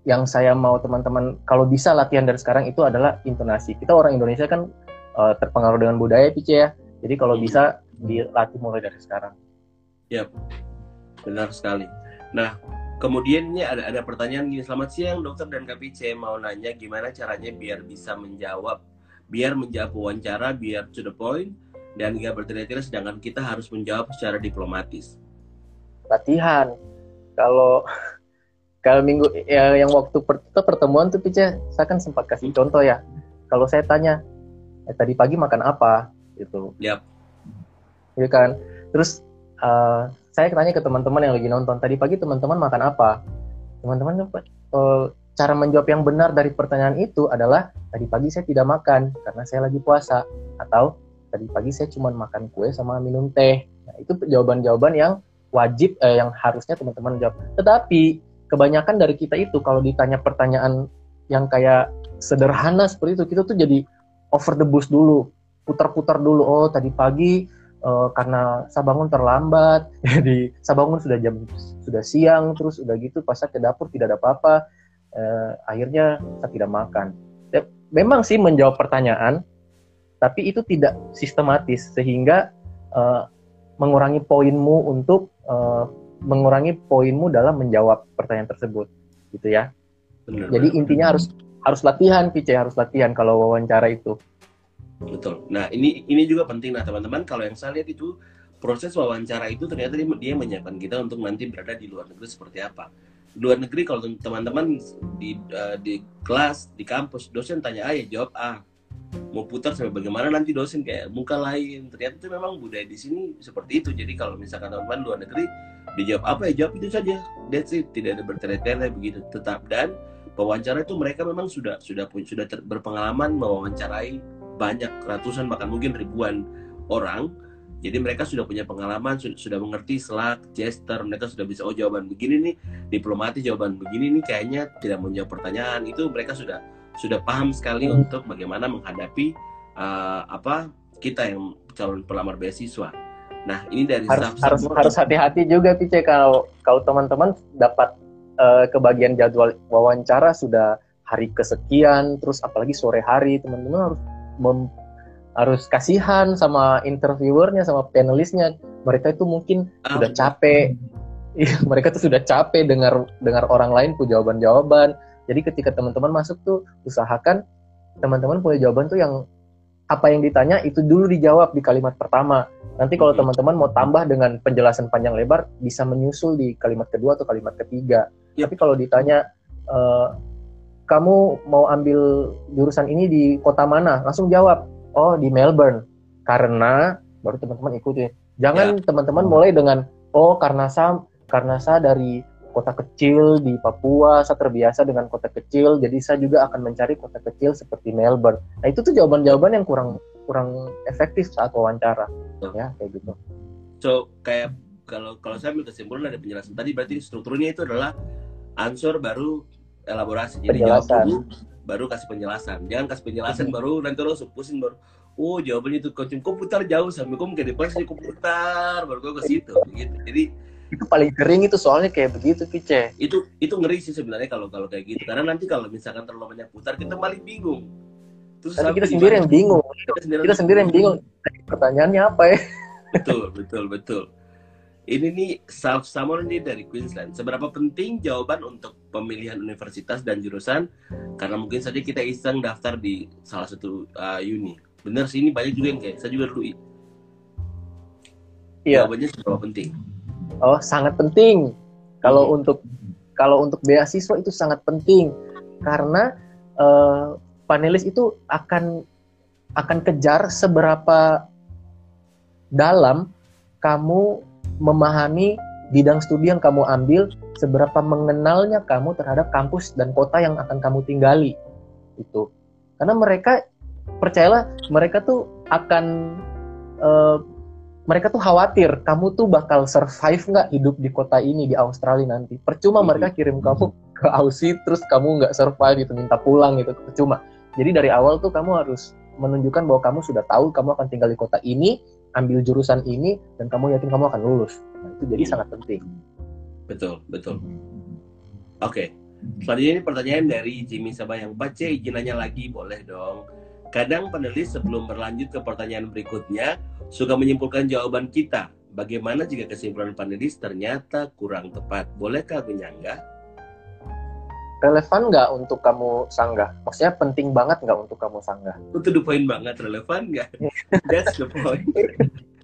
yang saya mau teman-teman kalau bisa latihan dari sekarang itu adalah intonasi. Kita orang Indonesia kan uh, terpengaruh dengan budaya Pice ya. Jadi kalau hmm. bisa dilatih mulai dari sekarang. Ya, benar sekali. Nah, kemudian ini ada ada pertanyaan gini. Selamat siang dokter dan Pice mau nanya gimana caranya biar bisa menjawab, biar menjawab wawancara, biar to the point dan nggak bertele-tele sedangkan kita harus menjawab secara diplomatis. Latihan. Kalau kalau minggu ya, yang waktu per, pertemuan tuh Pice, saya kan sempat kasih contoh ya. Kalau saya tanya, eh, tadi pagi makan apa? Gitu. Yap. Iya kan. Terus uh, saya tanya ke teman-teman yang lagi nonton, tadi pagi teman-teman makan apa? Teman-teman uh, cara menjawab yang benar dari pertanyaan itu adalah tadi pagi saya tidak makan karena saya lagi puasa atau tadi pagi saya cuma makan kue sama minum teh. Nah, itu jawaban-jawaban yang wajib eh, yang harusnya teman-teman jawab. Tetapi kebanyakan dari kita itu kalau ditanya pertanyaan yang kayak sederhana seperti itu kita tuh jadi over the bus dulu, putar-putar dulu. Oh tadi pagi uh, karena saya bangun terlambat, jadi saya bangun sudah jam sudah siang, terus udah gitu pas ke dapur tidak ada apa-apa, uh, akhirnya saya tidak makan. Ya, memang sih menjawab pertanyaan, tapi itu tidak sistematis sehingga uh, mengurangi poinmu untuk uh, mengurangi poinmu dalam menjawab pertanyaan tersebut, gitu ya. Benar, Jadi benar, intinya benar. harus harus latihan, Pice harus latihan kalau wawancara itu. Betul. Nah ini ini juga penting nah teman-teman kalau yang saya lihat itu proses wawancara itu ternyata dia, dia menyiapkan kita untuk nanti berada di luar negeri seperti apa. Luar negeri kalau teman-teman di uh, di kelas di kampus dosen tanya A ya jawab A mau putar sampai bagaimana nanti dosen kayak muka lain. Ternyata itu memang budaya di sini seperti itu. Jadi kalau misalkan teman-teman luar negeri dijawab apa ya? Jawab itu saja. That's it. Tidak ada bertele-tele begitu. Tetap dan pewawancara itu mereka memang sudah sudah sudah ter, berpengalaman mewawancarai banyak ratusan bahkan mungkin ribuan orang. Jadi mereka sudah punya pengalaman sudah, sudah mengerti selak gesture mereka sudah bisa oh jawaban begini nih diplomatis jawaban begini nih kayaknya tidak menjawab pertanyaan. Itu mereka sudah sudah paham sekali hmm. untuk bagaimana menghadapi uh, apa kita yang calon pelamar beasiswa. Nah ini dari harus harus harus hati-hati juga Pice kalau kalau teman-teman dapat uh, kebagian jadwal wawancara sudah hari kesekian terus apalagi sore hari teman-teman harus mem, harus kasihan sama interviewernya sama panelisnya. Mereka itu mungkin oh. sudah capek. Iya, mereka tuh sudah capek dengar dengar orang lain punya jawaban-jawaban jadi ketika teman-teman masuk tuh usahakan teman-teman punya jawaban tuh yang apa yang ditanya itu dulu dijawab di kalimat pertama. Nanti kalau teman-teman mau tambah dengan penjelasan panjang lebar bisa menyusul di kalimat kedua atau kalimat ketiga. Yep. Tapi kalau ditanya e, kamu mau ambil jurusan ini di kota mana? Langsung jawab, oh di Melbourne. Karena baru teman-teman ikutin. Jangan ya. teman-teman mulai dengan oh karena saya karena saya dari kota kecil di Papua, saya terbiasa dengan kota kecil, jadi saya juga akan mencari kota kecil seperti Melbourne. Nah itu tuh jawaban-jawaban yang kurang kurang efektif saat wawancara, ya kayak gitu. So kayak kalau kalau saya ambil kesimpulan dari penjelasan tadi berarti strukturnya itu adalah answer baru elaborasi. Jadi jawab dulu baru kasih penjelasan. Jangan kasih penjelasan hmm. baru nanti lo pusing baru. Oh jawabannya itu kau komputer jauh sampai kau mungkin depan sih komputer baru kau ke situ gitu. Jadi itu paling kering itu soalnya kayak begitu Pice. Itu itu ngeri sih sebenarnya kalau kalau kayak gitu. Karena nanti kalau misalkan terlalu banyak putar kita paling bingung. Terus Tapi kita sendiri yang bingung. Kita sendiri, kita sendiri yang bingung. Pertanyaannya apa ya? Betul, betul, betul. Ini nih Self Summer nih dari Queensland. Seberapa penting jawaban untuk pemilihan universitas dan jurusan? Karena mungkin saja kita iseng daftar di salah satu uh, uni. Bener sih ini banyak juga yang kayak saya juga dulu. Iya. Jawabannya seberapa penting? Oh, sangat penting. Kalau hmm. untuk kalau untuk beasiswa itu sangat penting karena uh, panelis itu akan akan kejar seberapa dalam kamu memahami bidang studi yang kamu ambil, seberapa mengenalnya kamu terhadap kampus dan kota yang akan kamu tinggali. Itu. Karena mereka percayalah mereka tuh akan uh, mereka tuh khawatir kamu tuh bakal survive nggak hidup di kota ini di Australia nanti. Percuma hmm. mereka kirim kamu ke Aussie terus kamu nggak survive gitu minta pulang gitu percuma. Jadi dari awal tuh kamu harus menunjukkan bahwa kamu sudah tahu kamu akan tinggal di kota ini, ambil jurusan ini, dan kamu yakin kamu akan lulus. Nah, itu jadi hmm. sangat penting. Betul, betul. Oke, okay. selanjutnya ini pertanyaan dari Jimmy Sabayang. Baca izin nanya lagi, boleh dong. Kadang penulis sebelum berlanjut ke pertanyaan berikutnya, suka menyimpulkan jawaban kita. Bagaimana jika kesimpulan panelis ternyata kurang tepat? Bolehkah menyanggah? Relevan nggak untuk kamu sanggah? Maksudnya penting banget nggak untuk kamu sanggah? Itu the point banget, relevan nggak? That's the point.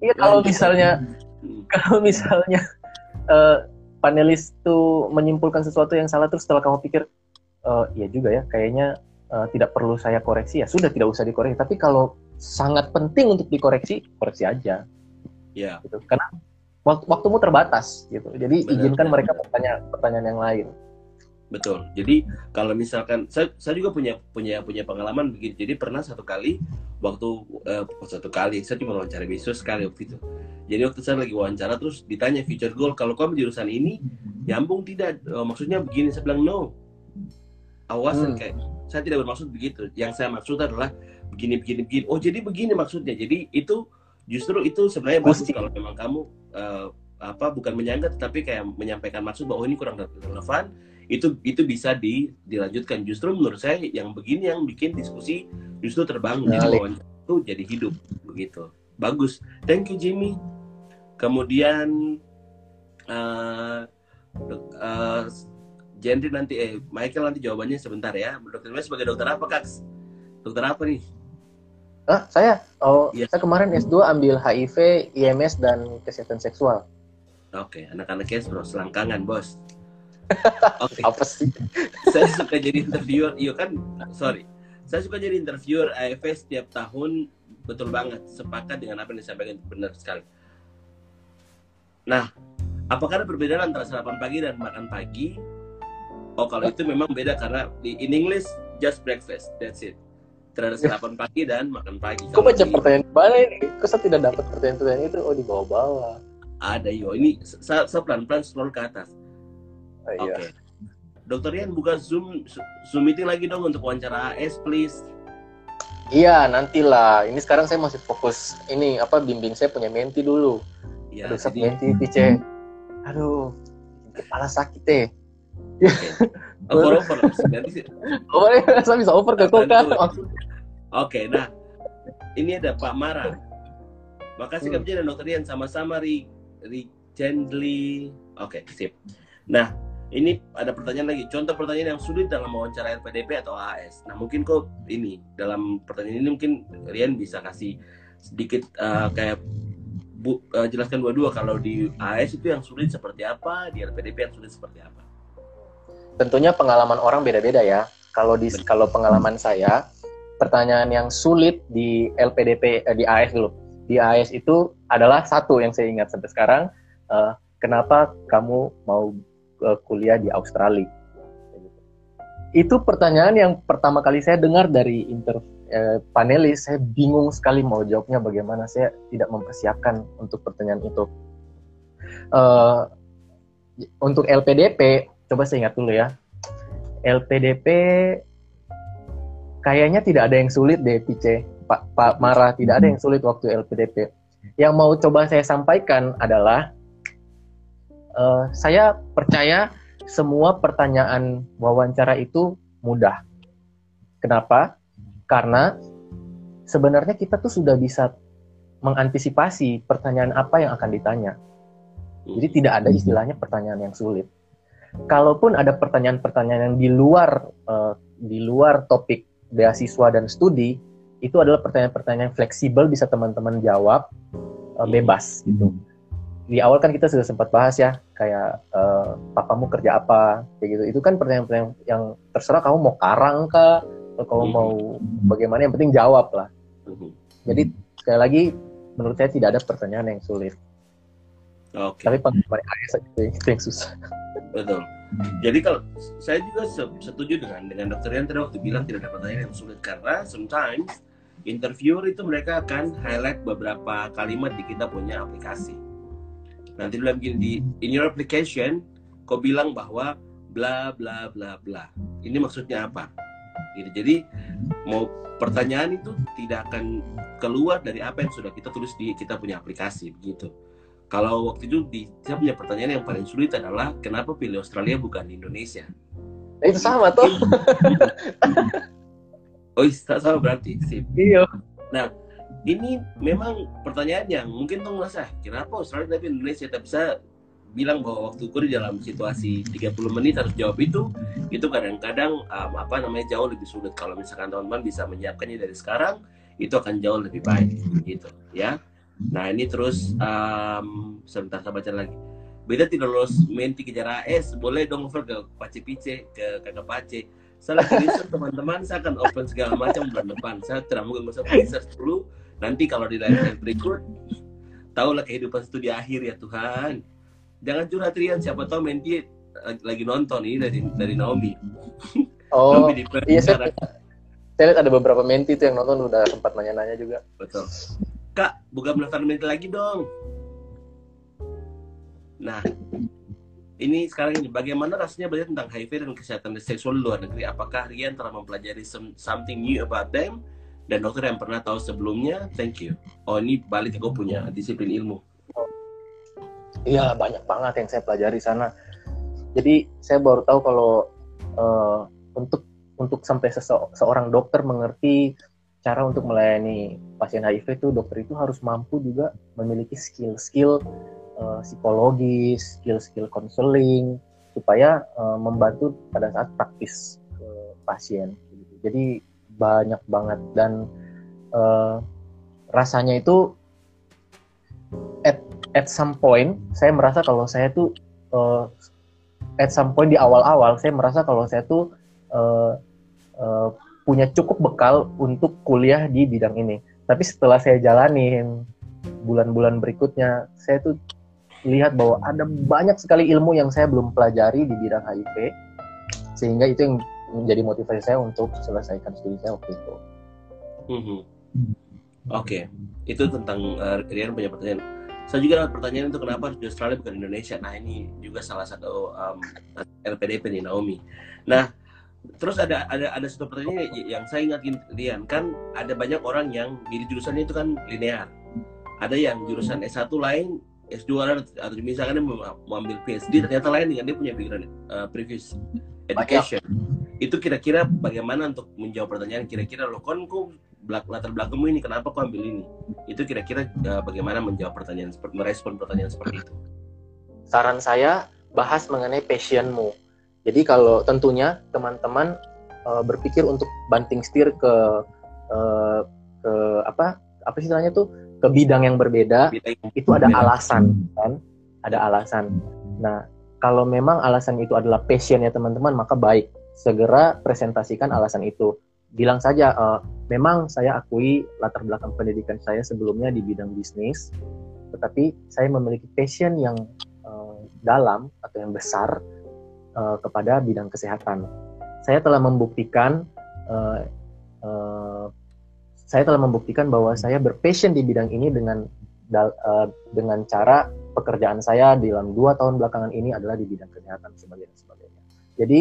Iya kalau misalnya hmm. kalau misalnya uh, panelis tuh menyimpulkan sesuatu yang salah terus setelah kamu pikir, uh, iya juga ya, kayaknya uh, tidak perlu saya koreksi ya sudah tidak usah dikoreksi. Tapi kalau sangat penting untuk dikoreksi, koreksi aja. Ya. Gitu. Karena waktu waktumu terbatas gitu. Jadi benar, izinkan benar, mereka bertanya pertanyaan yang lain. Betul. Jadi kalau misalkan saya, saya juga punya punya punya pengalaman begini. Jadi pernah satu kali waktu uh, satu kali saya cuma wawancara bisnis sekali waktu itu. Jadi waktu saya lagi wawancara terus ditanya future goal kalau kamu jurusan ini nyambung tidak? Oh, maksudnya begini saya bilang no. Awas hmm. kayak saya tidak bermaksud begitu. Yang saya maksud adalah begini begini begini. Oh jadi begini maksudnya. Jadi itu justru itu sebenarnya bagus kalau memang kamu eh, apa bukan menyangka tetapi kayak menyampaikan maksud bahwa oh, ini kurang relevan. Itu itu bisa di, dilanjutkan. Justru menurut saya yang begini yang bikin diskusi justru terbangun. Jadi Balik. wawancara itu jadi hidup begitu. Bagus. Thank you Jimmy. Kemudian eh dok- Jendri nanti eh Michael nanti jawabannya sebentar ya. Dokter sebagai dokter apa kak? Dokter apa nih? Ah, saya oh Iya. saya kemarin S2 ambil HIV, IMS dan kesehatan seksual. oke anak-anak kes bro selangkangan bos. Oke. Apa sih? saya suka jadi interviewer. Iya kan? Sorry. Saya suka jadi interviewer AFS setiap tahun. Betul banget. Sepakat dengan apa yang disampaikan. Benar sekali. Nah apakah ada perbedaan antara sarapan pagi dan makan pagi oh kalau itu memang beda karena di in English just breakfast that's it tidak ada sarapan pagi dan makan pagi Kok baca di- pertanyaan mana ini? Kok saya tidak dapat pertanyaan-pertanyaan itu? Oh di bawah-bawah. ada yo ini saya, saya pelan-pelan scroll ke atas Oh, oke iya. Dokter Rian buka Zoom Zoom meeting lagi dong untuk wawancara AS please. Iya, nantilah. Ini sekarang saya masih fokus ini apa bimbing saya punya menti dulu. Ya, Aduh, jadi menti pice. Aduh, kepala sakit deh. Over over nanti sih. Oh, saya bisa over ke kok kan? Oke, nah ini ada Pak Mara. Makasih Hmm. Dan Dokter Rian sama-sama Ri Ri Gently. Oke, sip. Nah, ini ada pertanyaan lagi. Contoh pertanyaan yang sulit dalam wawancara LPDP atau AS. Nah, mungkin kok ini dalam pertanyaan ini mungkin Rian bisa kasih sedikit eh, kayak bu, eh, jelaskan dua-dua kalau di AS itu yang sulit seperti apa, di LPDP yang sulit seperti apa. Tentunya pengalaman orang beda-beda ya. Kalau di kalau pengalaman saya, pertanyaan yang sulit di LPDP eh, di AS dulu. Di AS itu adalah satu yang saya ingat sampai sekarang. eh, kenapa kamu mau eh, kuliah di Australia? Itu pertanyaan yang pertama kali saya dengar dari inter eh, panelis. Saya bingung sekali mau jawabnya bagaimana. Saya tidak mempersiapkan untuk pertanyaan itu. Eh, untuk LPDP, coba saya ingat dulu ya. LPDP kayaknya tidak ada yang sulit deh, Pice. Pak Pak Mara tidak ada yang sulit waktu LPDP. Yang mau coba saya sampaikan adalah eh, saya percaya semua pertanyaan wawancara itu mudah. Kenapa? Karena sebenarnya kita tuh sudah bisa mengantisipasi pertanyaan apa yang akan ditanya. Jadi tidak ada istilahnya pertanyaan yang sulit. Kalaupun ada pertanyaan-pertanyaan yang di luar eh, di luar topik beasiswa dan studi, itu adalah pertanyaan-pertanyaan yang fleksibel bisa teman-teman jawab eh, bebas gitu. Di awal kan kita sudah sempat bahas ya, kayak eh, papamu kerja apa, kayak gitu. Itu kan pertanyaan-pertanyaan yang terserah kamu mau karang kah, atau kamu Mhm. mau bagaimana, yang penting jawab lah. Mhm. Jadi sekali lagi menurut saya tidak ada pertanyaan yang sulit. Oke. Tapi pengalaman itu yang susah. Betul. Jadi kalau saya juga se- setuju dengan dengan dokter Rian tadi waktu bilang tidak ada pertanyaan yang sulit karena sometimes interviewer itu mereka akan highlight beberapa kalimat di kita punya aplikasi. Nanti dia bilang begini di in your application kau bilang bahwa bla bla bla bla. Ini maksudnya apa? Gitu. Jadi mau pertanyaan itu tidak akan keluar dari apa yang sudah kita tulis di kita punya aplikasi begitu. Kalau waktu itu di, saya punya pertanyaan yang paling sulit adalah kenapa pilih Australia bukan Indonesia? Nah, itu sama tuh. Oh, iya, sama berarti. Sip. Iya. Ini memang pertanyaan yang mungkin tuh ngerasa kenapa Australia tapi Indonesia tak bisa bilang bahwa waktu ku di dalam situasi 30 menit harus jawab itu itu kadang-kadang um, apa namanya jauh lebih sulit kalau misalkan teman-teman bisa menyiapkannya dari sekarang itu akan jauh lebih baik gitu ya nah ini terus um, sebentar saya baca lagi. Beda tidak lolos menti kejar AS boleh dong over ke Pace Pice ke kakak Pace. Lagi research teman-teman saya akan open segala macam bulan depan. Saya tidak mungkin usah research dulu. Nanti kalau di live berikut tahulah kehidupan studi akhir ya Tuhan. Jangan curhat Rian. Siapa tahu menti lagi nonton ini dari dari Naomi. Oh, Naomi di iya saya, saya lihat ada beberapa menti itu yang nonton udah sempat nanya-nanya juga. betul kak buka pendaftaran menti lagi dong. Nah ini sekarang ini bagaimana rasanya belajar tentang HIV dan kesehatan seksual luar negeri? Apakah Rian telah mempelajari some- something new about them? Dan dokter yang pernah tahu sebelumnya? Thank you. Oh ini balik gue punya disiplin ilmu. Iya banyak banget yang saya pelajari sana. Jadi saya baru tahu kalau uh, untuk untuk sampai sese- seorang dokter mengerti cara untuk melayani pasien HIV itu dokter itu harus mampu juga memiliki skill-skill uh, psikologis, skill-skill konseling supaya uh, membantu pada saat praktis ke pasien. Jadi banyak banget dan uh, rasanya itu at at some point saya merasa kalau saya tuh uh, at some point di awal-awal saya merasa kalau saya tuh uh, uh, punya cukup bekal untuk kuliah di bidang ini. Tapi setelah saya jalanin bulan-bulan berikutnya, saya tuh lihat bahwa ada banyak sekali ilmu yang saya belum pelajari di bidang HIV, sehingga itu yang menjadi motivasi saya untuk selesaikan studi saya waktu itu. Mm -hmm. Oke, okay. itu tentang uh, Rian punya pertanyaan saya juga dapat pertanyaan itu kenapa di Australia bukan di Indonesia. Nah ini juga salah satu um, LPDP nih Naomi. Nah terus ada ada ada satu pertanyaan yang saya ingatin Lian kan ada banyak orang yang pilih jurusannya itu kan linear. Ada yang jurusan S1 lain, S2 atau misalkan dia mau ambil PhD ternyata lain dengan dia punya pikiran uh, previous. Education. Itu kira-kira bagaimana untuk menjawab pertanyaan kira-kira lo kon latar belakangmu ini kenapa kau ambil ini? Itu kira-kira uh, bagaimana menjawab pertanyaan seperti merespon pertanyaan seperti itu. Saran saya bahas mengenai passionmu jadi kalau tentunya teman-teman uh, berpikir untuk banting setir ke uh, ke apa apa sih namanya tuh? Ke bidang yang berbeda bidang yang itu ada berbeda. alasan kan? Ada alasan. Nah kalau memang alasan itu adalah passionnya teman-teman maka baik segera presentasikan alasan itu. Bilang saja uh, memang saya akui latar belakang pendidikan saya sebelumnya di bidang bisnis tetapi saya memiliki passion yang uh, dalam atau yang besar uh, kepada bidang kesehatan. Saya telah membuktikan uh, uh, saya telah membuktikan bahwa saya berpassion di bidang ini dengan uh, dengan cara pekerjaan saya dalam dua tahun belakangan ini adalah di bidang kesehatan sebagainya sebagainya. Jadi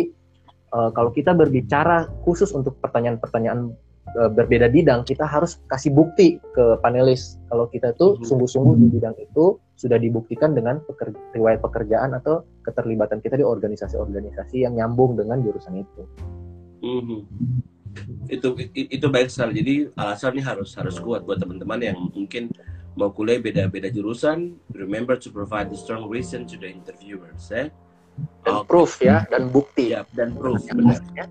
uh, kalau kita berbicara khusus untuk pertanyaan-pertanyaan uh, berbeda bidang, kita harus kasih bukti ke panelis. Kalau kita tuh mhm. sungguh-sungguh di bidang itu sudah dibuktikan dengan peker riwayat pekerjaan atau keterlibatan kita di organisasi-organisasi yang nyambung dengan jurusan itu. Mm-hmm. Itu itu baik sekali. Jadi alasannya harus harus kuat buat teman-teman yang mungkin mau kuliah beda-beda jurusan. Remember to provide the strong reason to the interviewers. Eh? dan okay. proof ya dan bukti ya dan proof benar ya.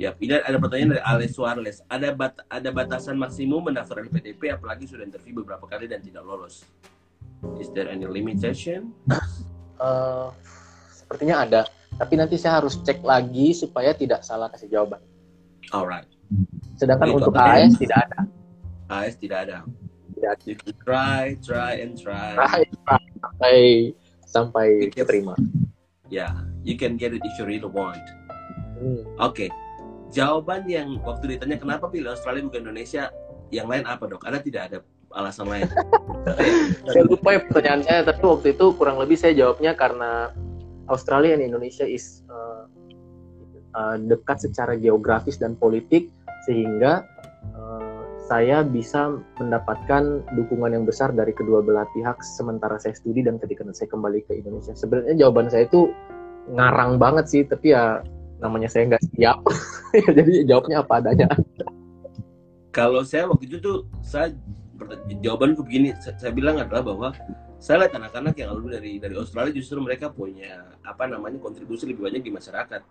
Ya, ini ada pertanyaan dari Alex Suarez. Ada bat ada batasan maksimum mendaftar PDP apalagi sudah interview beberapa kali dan tidak lolos. Is there any limitation? Uh, sepertinya ada, tapi nanti saya harus cek lagi supaya tidak salah kasih jawaban. Alright. Sedangkan Jadi, untuk AS tidak ada. AS tidak ada. Tidak ada. You can try, try and try. Try, try, sampai sampai terima yeah you can get it if you really want hmm. oke okay. jawaban yang waktu ditanya kenapa pilih Australia bukan Indonesia yang lain apa dok ada tidak ada alasan lain saya lupa ya pertanyaan saya tapi waktu itu kurang lebih saya jawabnya karena Australia dan Indonesia is uh, uh, dekat secara geografis dan politik sehingga saya bisa mendapatkan dukungan yang besar dari kedua belah pihak sementara saya studi dan ketika saya kembali ke Indonesia. Sebenarnya jawaban saya itu ngarang banget sih, tapi ya namanya saya nggak siap, jadi jawabnya apa adanya. Kalau saya waktu itu tuh saya jawabanku begini, saya bilang adalah bahwa saya lihat anak-anak yang lalu dari dari Australia justru mereka punya apa namanya kontribusi lebih banyak di masyarakat.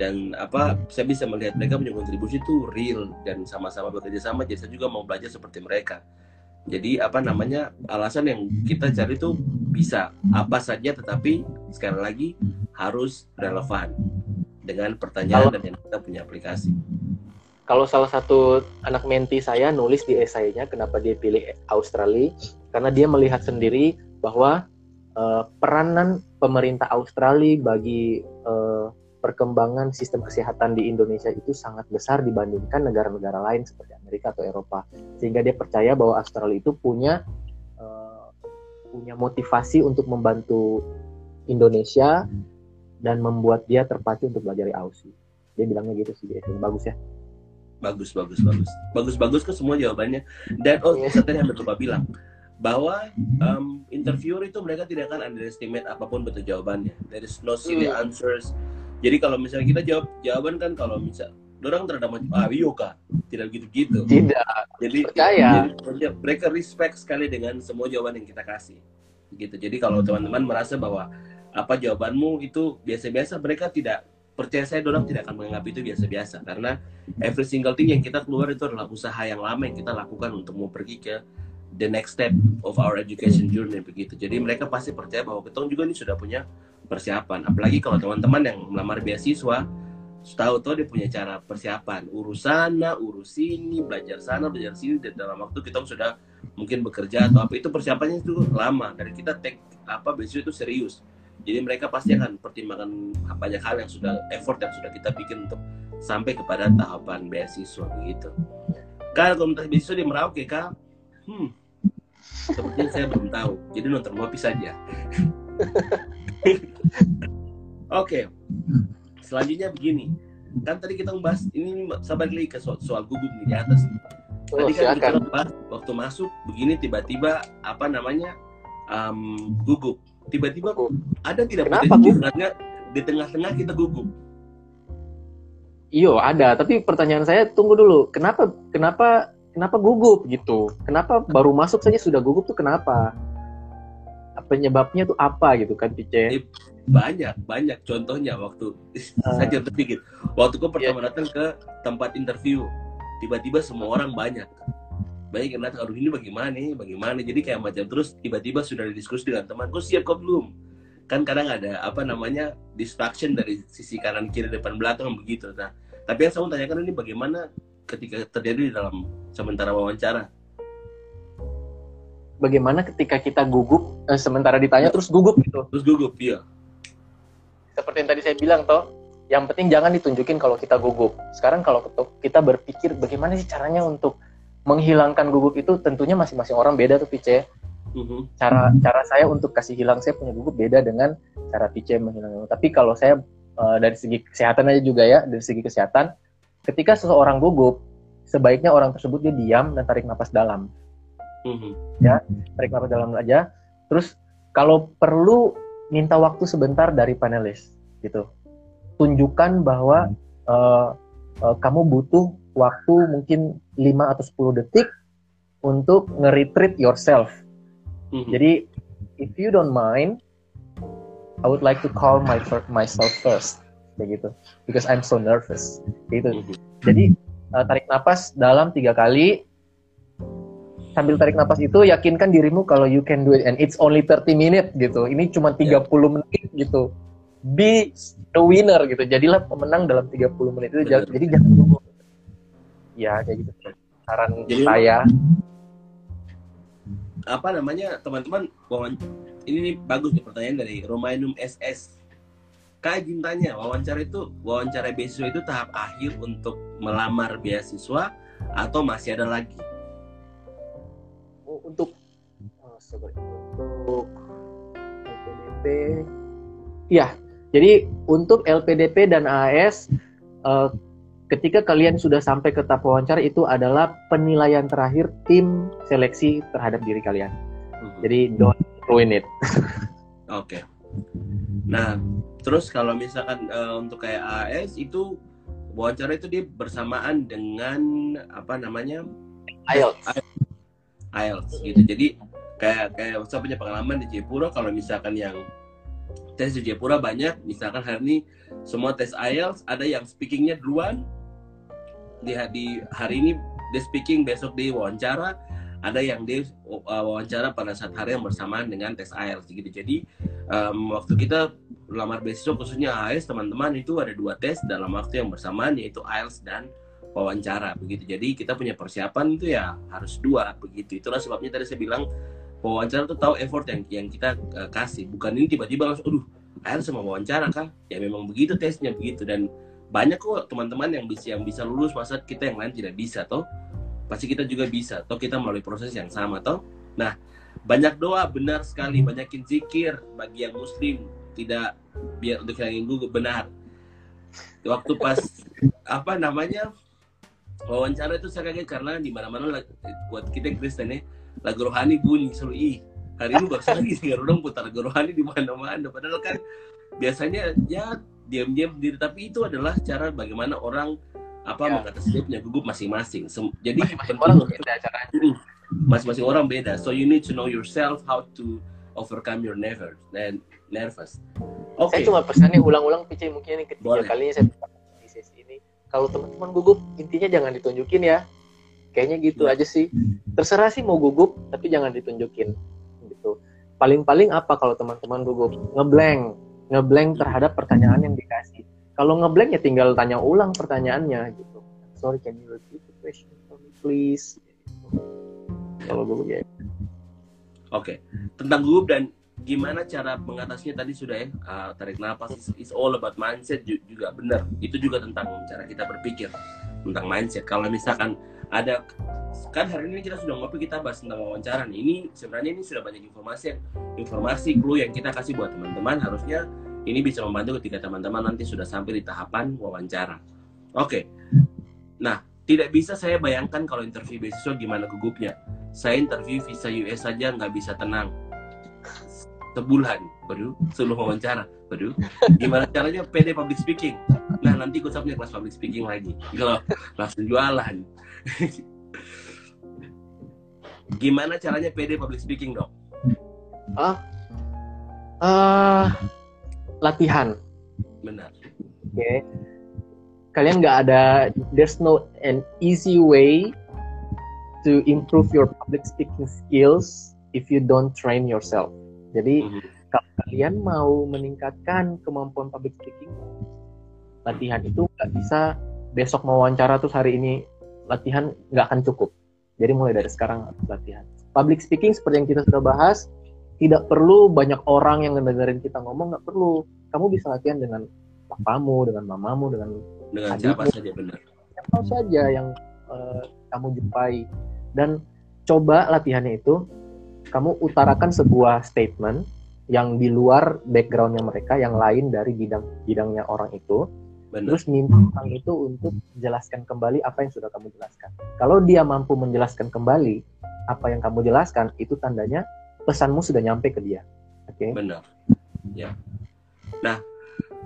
Dan apa saya bisa melihat mereka punya kontribusi itu real dan sama-sama bekerja sama jadi saya juga mau belajar seperti mereka. Jadi apa namanya alasan yang kita cari itu bisa apa saja tetapi sekali lagi harus relevan dengan pertanyaan kalau, dan yang kita punya aplikasi kalau salah satu anak menti saya nulis di esainya kenapa dia pilih Australia? Karena dia melihat sendiri bahwa uh, peranan pemerintah Australia bagi uh, perkembangan sistem kesehatan di Indonesia itu sangat besar dibandingkan negara-negara lain seperti Amerika atau Eropa. Sehingga dia percaya bahwa Australia itu punya uh, punya motivasi untuk membantu Indonesia dan membuat dia terpacu untuk belajar di Aussie. Dia bilangnya gitu sih dia bagus ya bagus bagus bagus. Bagus bagus ke semua jawabannya. Dan oh Iya. saya tadi hampir lupa bilang bahwa um, interviewer itu mereka tidak akan underestimate apa pun betul jawabannya. There is no silly Hmm. answers. Jadi kalau misalnya kita jawab jawaban kan kalau misal orang terhadap ah iya kak tidak gitu-gitu. Tidak. jadi, Percaya. jadi mereka respect sekali dengan semua jawaban yang kita kasih. Gitu. Jadi kalau teman-teman merasa bahwa apa jawabanmu? Itu biasa-biasa mereka tidak percaya saya orang tidak akan menganggap itu biasa-biasa. Karena every single thing yang kita keluar itu adalah usaha yang lama yang kita lakukan untuk mau pergi ke the next step of our education journey begitu. Jadi mereka pasti percaya bahwa kita juga ini sudah punya persiapan. Apalagi kalau teman-teman yang melamar beasiswa tahu-tahu dia punya cara persiapan. Urus sana urus sini belajar sana belajar sini dan dalam waktu kita sudah mungkin bekerja atau apa itu persiapannya itu lama. Dan kita take apa beasiswa itu serius jadi mereka pasti akan pertimbangkan banyak hal yang sudah effort yang sudah kita bikin untuk sampai kepada tahapan beasiswa begitu. Kalau komunitas beasiswa di Merauke kak? Hmm. Sepertinya saya belum tahu. Jadi nonton ngopi saja. Oke. Selanjutnya begini. Kan tadi kita membahas ini sabar lagi ke soal, soal gugup nih di atas. Oh, tadi kan kita silakan. bahas waktu masuk begini tiba-tiba apa namanya um, gugup tiba-tiba ada tidak Kenapa potensi di tengah-tengah kita gugup Iyo ada, tapi pertanyaan saya tunggu dulu. Kenapa kenapa kenapa gugup gitu? Kenapa baru masuk saja sudah gugup tuh kenapa? Penyebabnya tuh apa gitu kan, Pice? banyak banyak contohnya waktu Ah. saya cerita sedikit waktu gue Iya. pertama datang ke tempat interview tiba-tiba semua orang banyak yang datang aduh ini bagaimana nih? Bagaimana? Jadi kayak macam terus tiba-tiba sudah didiskusi dengan teman kok siap kok belum? Kan kadang ada apa namanya distraction dari sisi kanan kiri depan belakang begitu. Nah tapi yang saya mau tanyakan ini bagaimana ketika terjadi di dalam sementara wawancara? Bagaimana ketika kita gugup eh, sementara ditanya terus gugup gitu? terus gugup iya. Seperti yang tadi saya bilang toh, yang penting jangan ditunjukin kalau kita gugup. Sekarang kalau kita berpikir bagaimana sih caranya untuk menghilangkan gugup itu tentunya masing-masing orang beda tuh Pice. Mhm. cara cara saya untuk kasih hilang saya punya gugup beda dengan cara PC menghilangkan gugup. Tapi kalau saya eh, dari segi kesehatan aja juga ya, dari segi kesehatan, ketika seseorang gugup, sebaiknya orang tersebut dia diam dan tarik napas dalam. Mhm. Tarik napas dalam aja. Terus kalau perlu minta waktu sebentar dari panelis gitu. Tunjukkan bahwa eh, eh, kamu butuh waktu mungkin 5 atau 10 detik untuk nge-retreat yourself Mhm. jadi, if you don't mind, I would like to call my myself first, kayak gitu, because I'm so nervous, gitu. Mhm. Jadi uh, tarik napas dalam tiga kali. Sambil tarik napas itu yakinkan dirimu kalau you can do it and it's only 30 minutes gitu. Ini cuma 30 menit gitu. Be the winner gitu. Jadilah pemenang dalam 30 menit itu. Jadi jangan tunggu. Ya kayak gitu. Saran Jadi- saya. apa namanya teman-teman ini nih bagus nih pertanyaan dari Romainum SS Kak tanya wawancara itu wawancara beasiswa itu tahap akhir untuk melamar beasiswa atau masih ada lagi Oh, untuk oh, untuk LPDP ya jadi untuk LPDP dan AS ketika kalian sudah sampai ke tahap wawancara itu adalah penilaian terakhir tim seleksi terhadap diri kalian. Mhm. jadi don't ruin it. Oke. Nah terus kalau misalkan eh, untuk kayak AS itu wawancara itu dia bersamaan dengan apa namanya? IELTS IELTS gitu. Jadi kayak kayak saya punya pengalaman di Jayapura kalau misalkan yang tes di Jayapura banyak, misalkan hari ini semua tes IELTS ada yang speakingnya duluan di, hari ini dia speaking besok di wawancara ada yang dia uh, wawancara pada saat hari yang bersamaan dengan tes IELTS gitu. Jadi um, waktu kita lamar beasiswa khususnya AS teman-teman itu ada dua tes dalam waktu yang bersamaan yaitu IELTS dan wawancara begitu. Jadi kita punya persiapan itu ya harus dua begitu. Itulah sebabnya tadi saya bilang wawancara tuh tahu effort yang yang kita uh, kasih. Bukan ini tiba-tiba langsung aduh IELTS sama wawancara kan. Ya memang begitu tesnya begitu dan banyak kok teman-teman yang bisa yang bisa lulus masa kita yang lain tidak bisa toh? Pasti kita juga bisa toh? Kita melalui proses yang sama toh? Nah banyak doa benar sekali. Banyakin zikir bagi yang muslim. Tidak biar untuk yang gugup benar. Waktu pas apa namanya wawancara itu saya kaget karena di mana-mana buat kita Kristen ya lagu rohani bunyi selalu ih hari ini baru lagi sih orang putar lagu rohani di mana-mana. Padahal kan biasanya ya diam-diam diri tapi itu adalah cara bagaimana orang apa ya. mengatasi dia punya gugup masing-masing. Jadi masing-masing orang beda caranya. Masing-masing orang beda. So you need to know yourself how to overcome your nervous dan nervous. Oke. Okay. saya cuma pesannya ulang-ulang PC mungkin ini ketiga Boleh. kalinya saya di sesi ini. Kalau teman-teman gugup intinya jangan ditunjukin ya. Kayaknya gitu ya. aja sih. Terserah sih mau gugup tapi jangan ditunjukin gitu. Paling-paling apa kalau teman-teman gugup? Ngeblank ngeblank terhadap pertanyaan yang dikasih. Kalau ngeblank ya tinggal tanya ulang pertanyaannya gitu. Sorry can you repeat the question for me please? Kalau gugup ya. Oke tentang gugup dan gimana cara mengatasinya tadi sudah ya uh, tarik nafas is, is all about mindset juga benar. Itu juga tentang cara kita berpikir tentang mindset. Kalau misalkan ada kan hari ini kita sudah ngopi kita bahas tentang wawancara nih. Ini sebenarnya ini sudah banyak informasi informasi clue yang kita kasih buat teman-teman. Harusnya ini bisa membantu ketika teman-teman nanti sudah sampai di tahapan wawancara. Oke. Nah tidak bisa saya bayangkan kalau interview beasiswa gimana gugupnya saya interview visa US saja nggak bisa tenang. Sebulan baru sebelum wawancara. Baru gimana caranya PD public speaking? Nah nanti ikut punya kelas public speaking lagi. Kalau langsung jualan gimana caranya PD public speaking dok? Ah uh, latihan. Benar. Oke. Okay. kalian nggak ada there's no an easy way to improve your public speaking skills if you don't train yourself. Jadi mm-hmm. kalau kalian mau meningkatkan kemampuan public speaking, latihan itu nggak bisa besok mau wawancara terus hari ini latihan nggak akan cukup. Jadi mulai dari sekarang latihan. Public speaking seperti yang kita sudah bahas, tidak perlu banyak orang yang ngedengerin kita ngomong, nggak perlu. Kamu bisa latihan dengan papamu, dengan mamamu, dengan dengan adikmu, siapa saja benar. Siapa saja yang uh, kamu jumpai dan coba latihannya itu kamu utarakan sebuah statement yang di luar backgroundnya mereka yang lain dari bidang bidangnya orang itu Benar. terus minta orang itu untuk jelaskan kembali apa yang sudah kamu jelaskan. Kalau dia mampu menjelaskan kembali apa yang kamu jelaskan itu tandanya pesanmu sudah nyampe ke dia. Oke? Okay? benar ya. Nah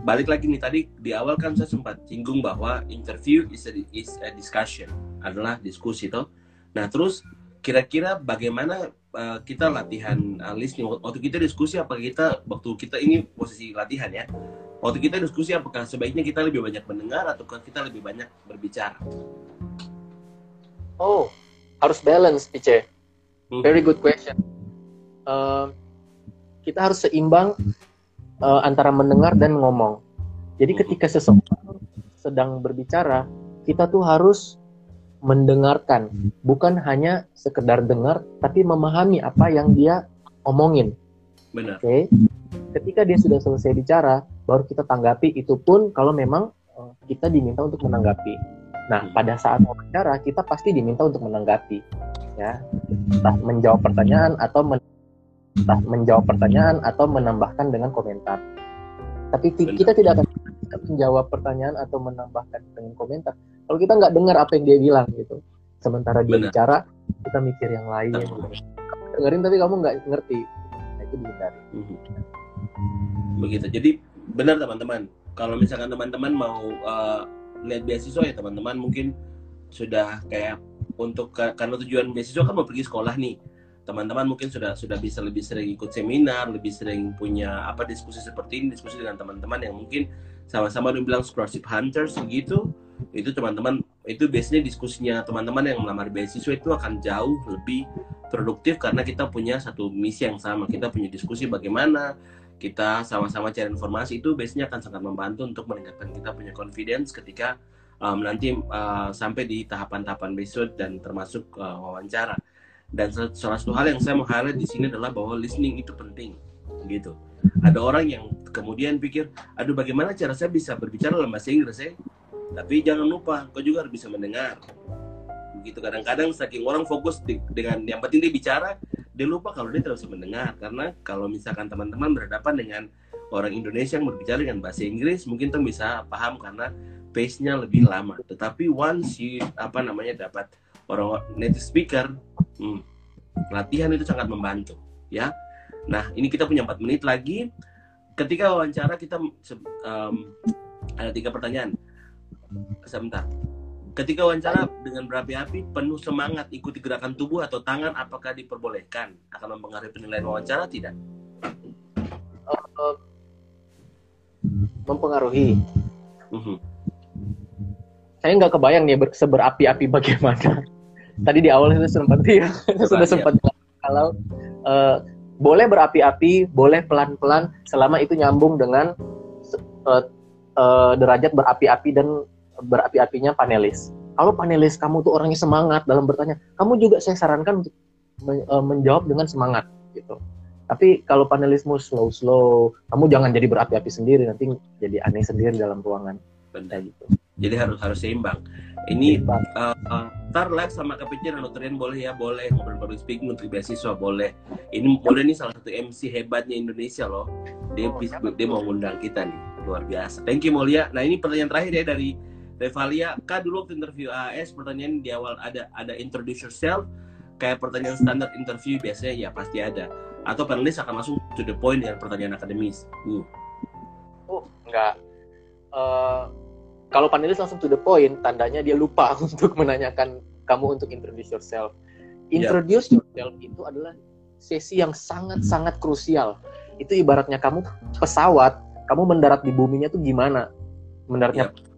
balik lagi nih tadi di awal kan saya sempat singgung bahwa interview is a, is a discussion adalah diskusi toh. Nah terus kira-kira bagaimana uh, kita latihan uh, listening? Waktu kita diskusi apa kita waktu kita ini posisi latihan ya waktu kita diskusi apakah sebaiknya kita lebih banyak mendengar atau kita lebih banyak berbicara oh harus balance Pice hmm. very good question uh, kita harus seimbang uh, antara mendengar dan ngomong jadi hmm. ketika seseorang sedang berbicara kita tuh harus mendengarkan, bukan hanya sekedar dengar, tapi memahami apa yang dia omongin. Benar. Oke. Okay? Ketika dia sudah selesai bicara, baru kita tanggapi. Itu pun kalau memang eh, kita diminta untuk menanggapi. Nah, pada saat wawancara kita pasti diminta untuk menanggapi, ya, entah menjawab pertanyaan atau men entah menjawab pertanyaan atau menambahkan dengan komentar. Tapi kita tidak akan menjawab pertanyaan atau menambahkan dengan komentar kalau kita nggak dengar apa yang dia bilang gitu sementara dia Benar. bicara kita mikir yang lain gitu. dengerin tapi kamu nggak ngerti nah, itu dihindari mhm. begitu jadi benar teman-teman. Kalau misalkan teman-teman mau uh, lihat beasiswa ya teman-teman mungkin sudah kayak untuk karena tujuan beasiswa kan mau pergi sekolah nih. Teman-teman mungkin sudah sudah bisa lebih sering ikut seminar, lebih sering punya apa diskusi seperti ini, diskusi dengan teman-teman yang mungkin sama-sama dibilang scholarship hunters begitu itu teman-teman itu biasanya diskusinya teman-teman yang melamar beasiswa itu akan jauh lebih produktif karena kita punya satu misi yang sama. Kita punya diskusi bagaimana kita sama-sama cari informasi itu biasanya akan sangat membantu untuk meningkatkan kita punya confidence ketika um, nanti uh, sampai di tahapan-tahapan beasiswa dan termasuk uh, wawancara. Dan salah satu hal yang saya mau highlight di sini adalah bahwa listening itu penting gitu. Ada orang yang kemudian pikir aduh bagaimana cara saya bisa berbicara dalam bahasa Inggris ya? Tapi jangan lupa, kau juga harus bisa mendengar. Begitu kadang-kadang saking orang fokus di, dengan yang penting dia bicara, dia lupa kalau dia bisa mendengar. Karena kalau misalkan teman-teman berhadapan dengan orang Indonesia yang berbicara dengan bahasa Inggris, mungkin tuh bisa paham karena pace-nya lebih lama. Tetapi once you apa namanya dapat orang native speaker, hmm, latihan itu sangat membantu, ya. Nah, ini kita punya empat menit lagi. Ketika wawancara kita um, ada tiga pertanyaan. Sebentar. Ketika wawancara dengan berapi-api, penuh semangat ikuti gerakan tubuh atau tangan, apakah diperbolehkan? Akan mempengaruhi penilaian wawancara tidak? Uh, mempengaruhi. Uh-huh. Saya nggak kebayang nih seberapi-api bagaimana. Tadi di awal itu sempat ya, sudah sempat kalau uh, boleh berapi-api, boleh pelan-pelan selama itu nyambung dengan uh, uh, derajat berapi-api dan berapi-apinya panelis. Kalau panelis kamu tuh orangnya semangat dalam bertanya, kamu juga saya sarankan untuk eh, menjawab dengan semangat gitu. Tapi kalau panelismu slow-slow, kamu jangan jadi berapi-api sendiri, nanti jadi aneh sendiri dalam ruangan. Benar gitu. Jadi harus harus seimbang. Ini uh, uh, tar live sama kepikiran nutrien boleh ya boleh ngobrol public speaking untuk beasiswa boleh. Ini boleh nih salah satu MC hebatnya Indonesia loh. Dia oh, dia mau ngundang kita nih luar biasa. Thank you Mulia. Nah ini pertanyaan terakhir ya dari Revalia, kak dulu waktu interview AS pertanyaan di awal ada ada introduce yourself kayak pertanyaan standar interview biasanya ya pasti ada atau panelis akan langsung to the point dengan pertanyaan akademis. Uh. Oh, enggak. Uh, kalau panelis langsung to the point, tandanya dia lupa untuk menanyakan kamu untuk introduce yourself. Introduce yeah. yourself itu adalah sesi yang sangat-sangat krusial. Itu ibaratnya kamu pesawat, kamu mendarat di buminya tuh gimana? Mendaratnya yeah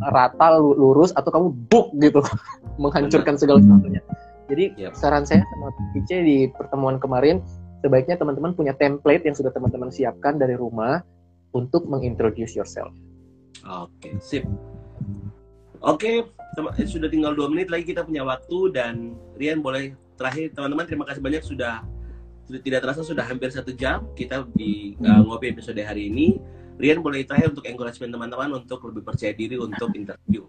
rata lurus atau kamu book gitu menghancurkan segala sesuatunya. Jadi yep. saran saya sama Pice di pertemuan kemarin sebaiknya teman-teman punya template yang sudah teman-teman siapkan dari rumah untuk mengintroduce yourself. Oke, okay, sip. Oke, okay, sudah tinggal dua menit lagi kita punya waktu dan Rian boleh terakhir teman-teman terima kasih banyak sudah sudah tidak terasa sudah hampir satu jam kita di uh, ngopi episode hari ini. Rian boleh terakhir untuk encouragement teman-teman untuk lebih percaya diri untuk interview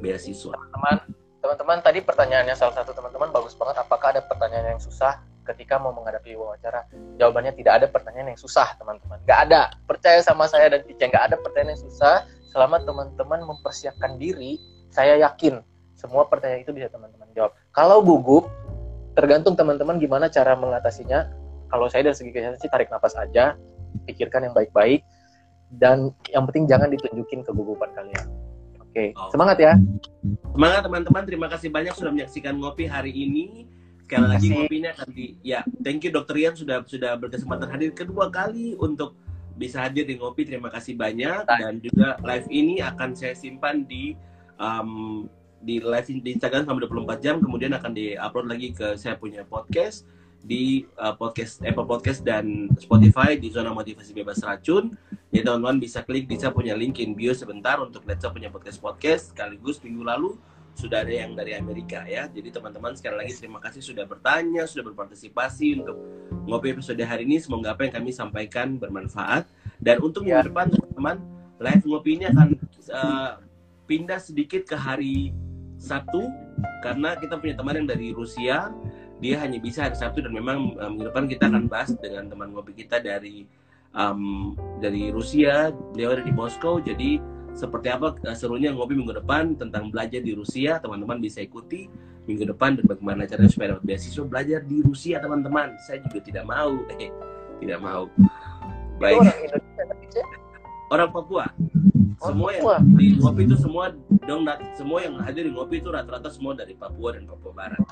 beasiswa. Teman-teman, teman-teman tadi pertanyaannya salah satu teman-teman bagus banget. Apakah ada pertanyaan yang susah ketika mau menghadapi wawancara? Jawabannya tidak ada pertanyaan yang susah, teman-teman. Gak ada. Percaya sama saya dan Pica, gak ada pertanyaan yang susah. Selama teman-teman mempersiapkan diri, saya yakin semua pertanyaan itu bisa teman-teman jawab. Kalau gugup, tergantung teman-teman gimana cara mengatasinya. Kalau saya dari segi kesehatan sih tarik nafas aja, pikirkan yang baik-baik dan yang penting jangan ditunjukin kegugupan kalian. Oke, okay. oh. semangat ya. Semangat teman-teman, terima kasih banyak sudah menyaksikan ngopi hari ini. Sekali lagi ngopinya akan di ya, thank you Dokter Ian sudah sudah berkesempatan hadir kedua kali untuk bisa hadir di ngopi. Terima kasih banyak dan juga live ini akan saya simpan di um, di live di Instagram selama 24 jam kemudian akan di-upload lagi ke saya punya podcast di uh, podcast Apple Podcast dan Spotify di zona motivasi bebas racun. Jadi teman-teman bisa klik bisa punya link in bio sebentar untuk Let's punya podcast podcast. Sekaligus minggu lalu sudah ada yang dari Amerika ya. Jadi teman-teman sekali lagi terima kasih sudah bertanya, sudah berpartisipasi untuk ngopi episode hari ini. Semoga apa yang kami sampaikan bermanfaat. Dan untuk minggu ya. depan teman-teman live ngopi ini akan uh, pindah sedikit ke hari Sabtu karena kita punya teman yang dari Rusia dia hanya bisa hari Sabtu dan memang um, minggu depan kita akan bahas dengan teman ngopi kita dari um, dari Rusia. Beliau ada di Moskow jadi seperti apa uh, serunya ngopi minggu depan tentang belajar di Rusia. Teman-teman bisa ikuti minggu depan dan bagaimana caranya supaya dapat beasiswa belajar di Rusia teman-teman. Saya juga tidak mau. Eh, tidak mau. Baik orang Papua semua yang di ngopi itu semua dong semua yang hadir di ngopi itu rata-rata semua dari Papua dan Papua Barat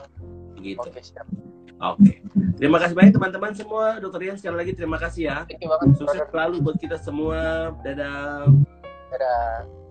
gitu. Oke, siap. Oke. Terima kasih banyak teman-teman semua. Dokter Rian sekali lagi terima kasih ya. Sukses selalu buat kita semua. Dadah. Dadah.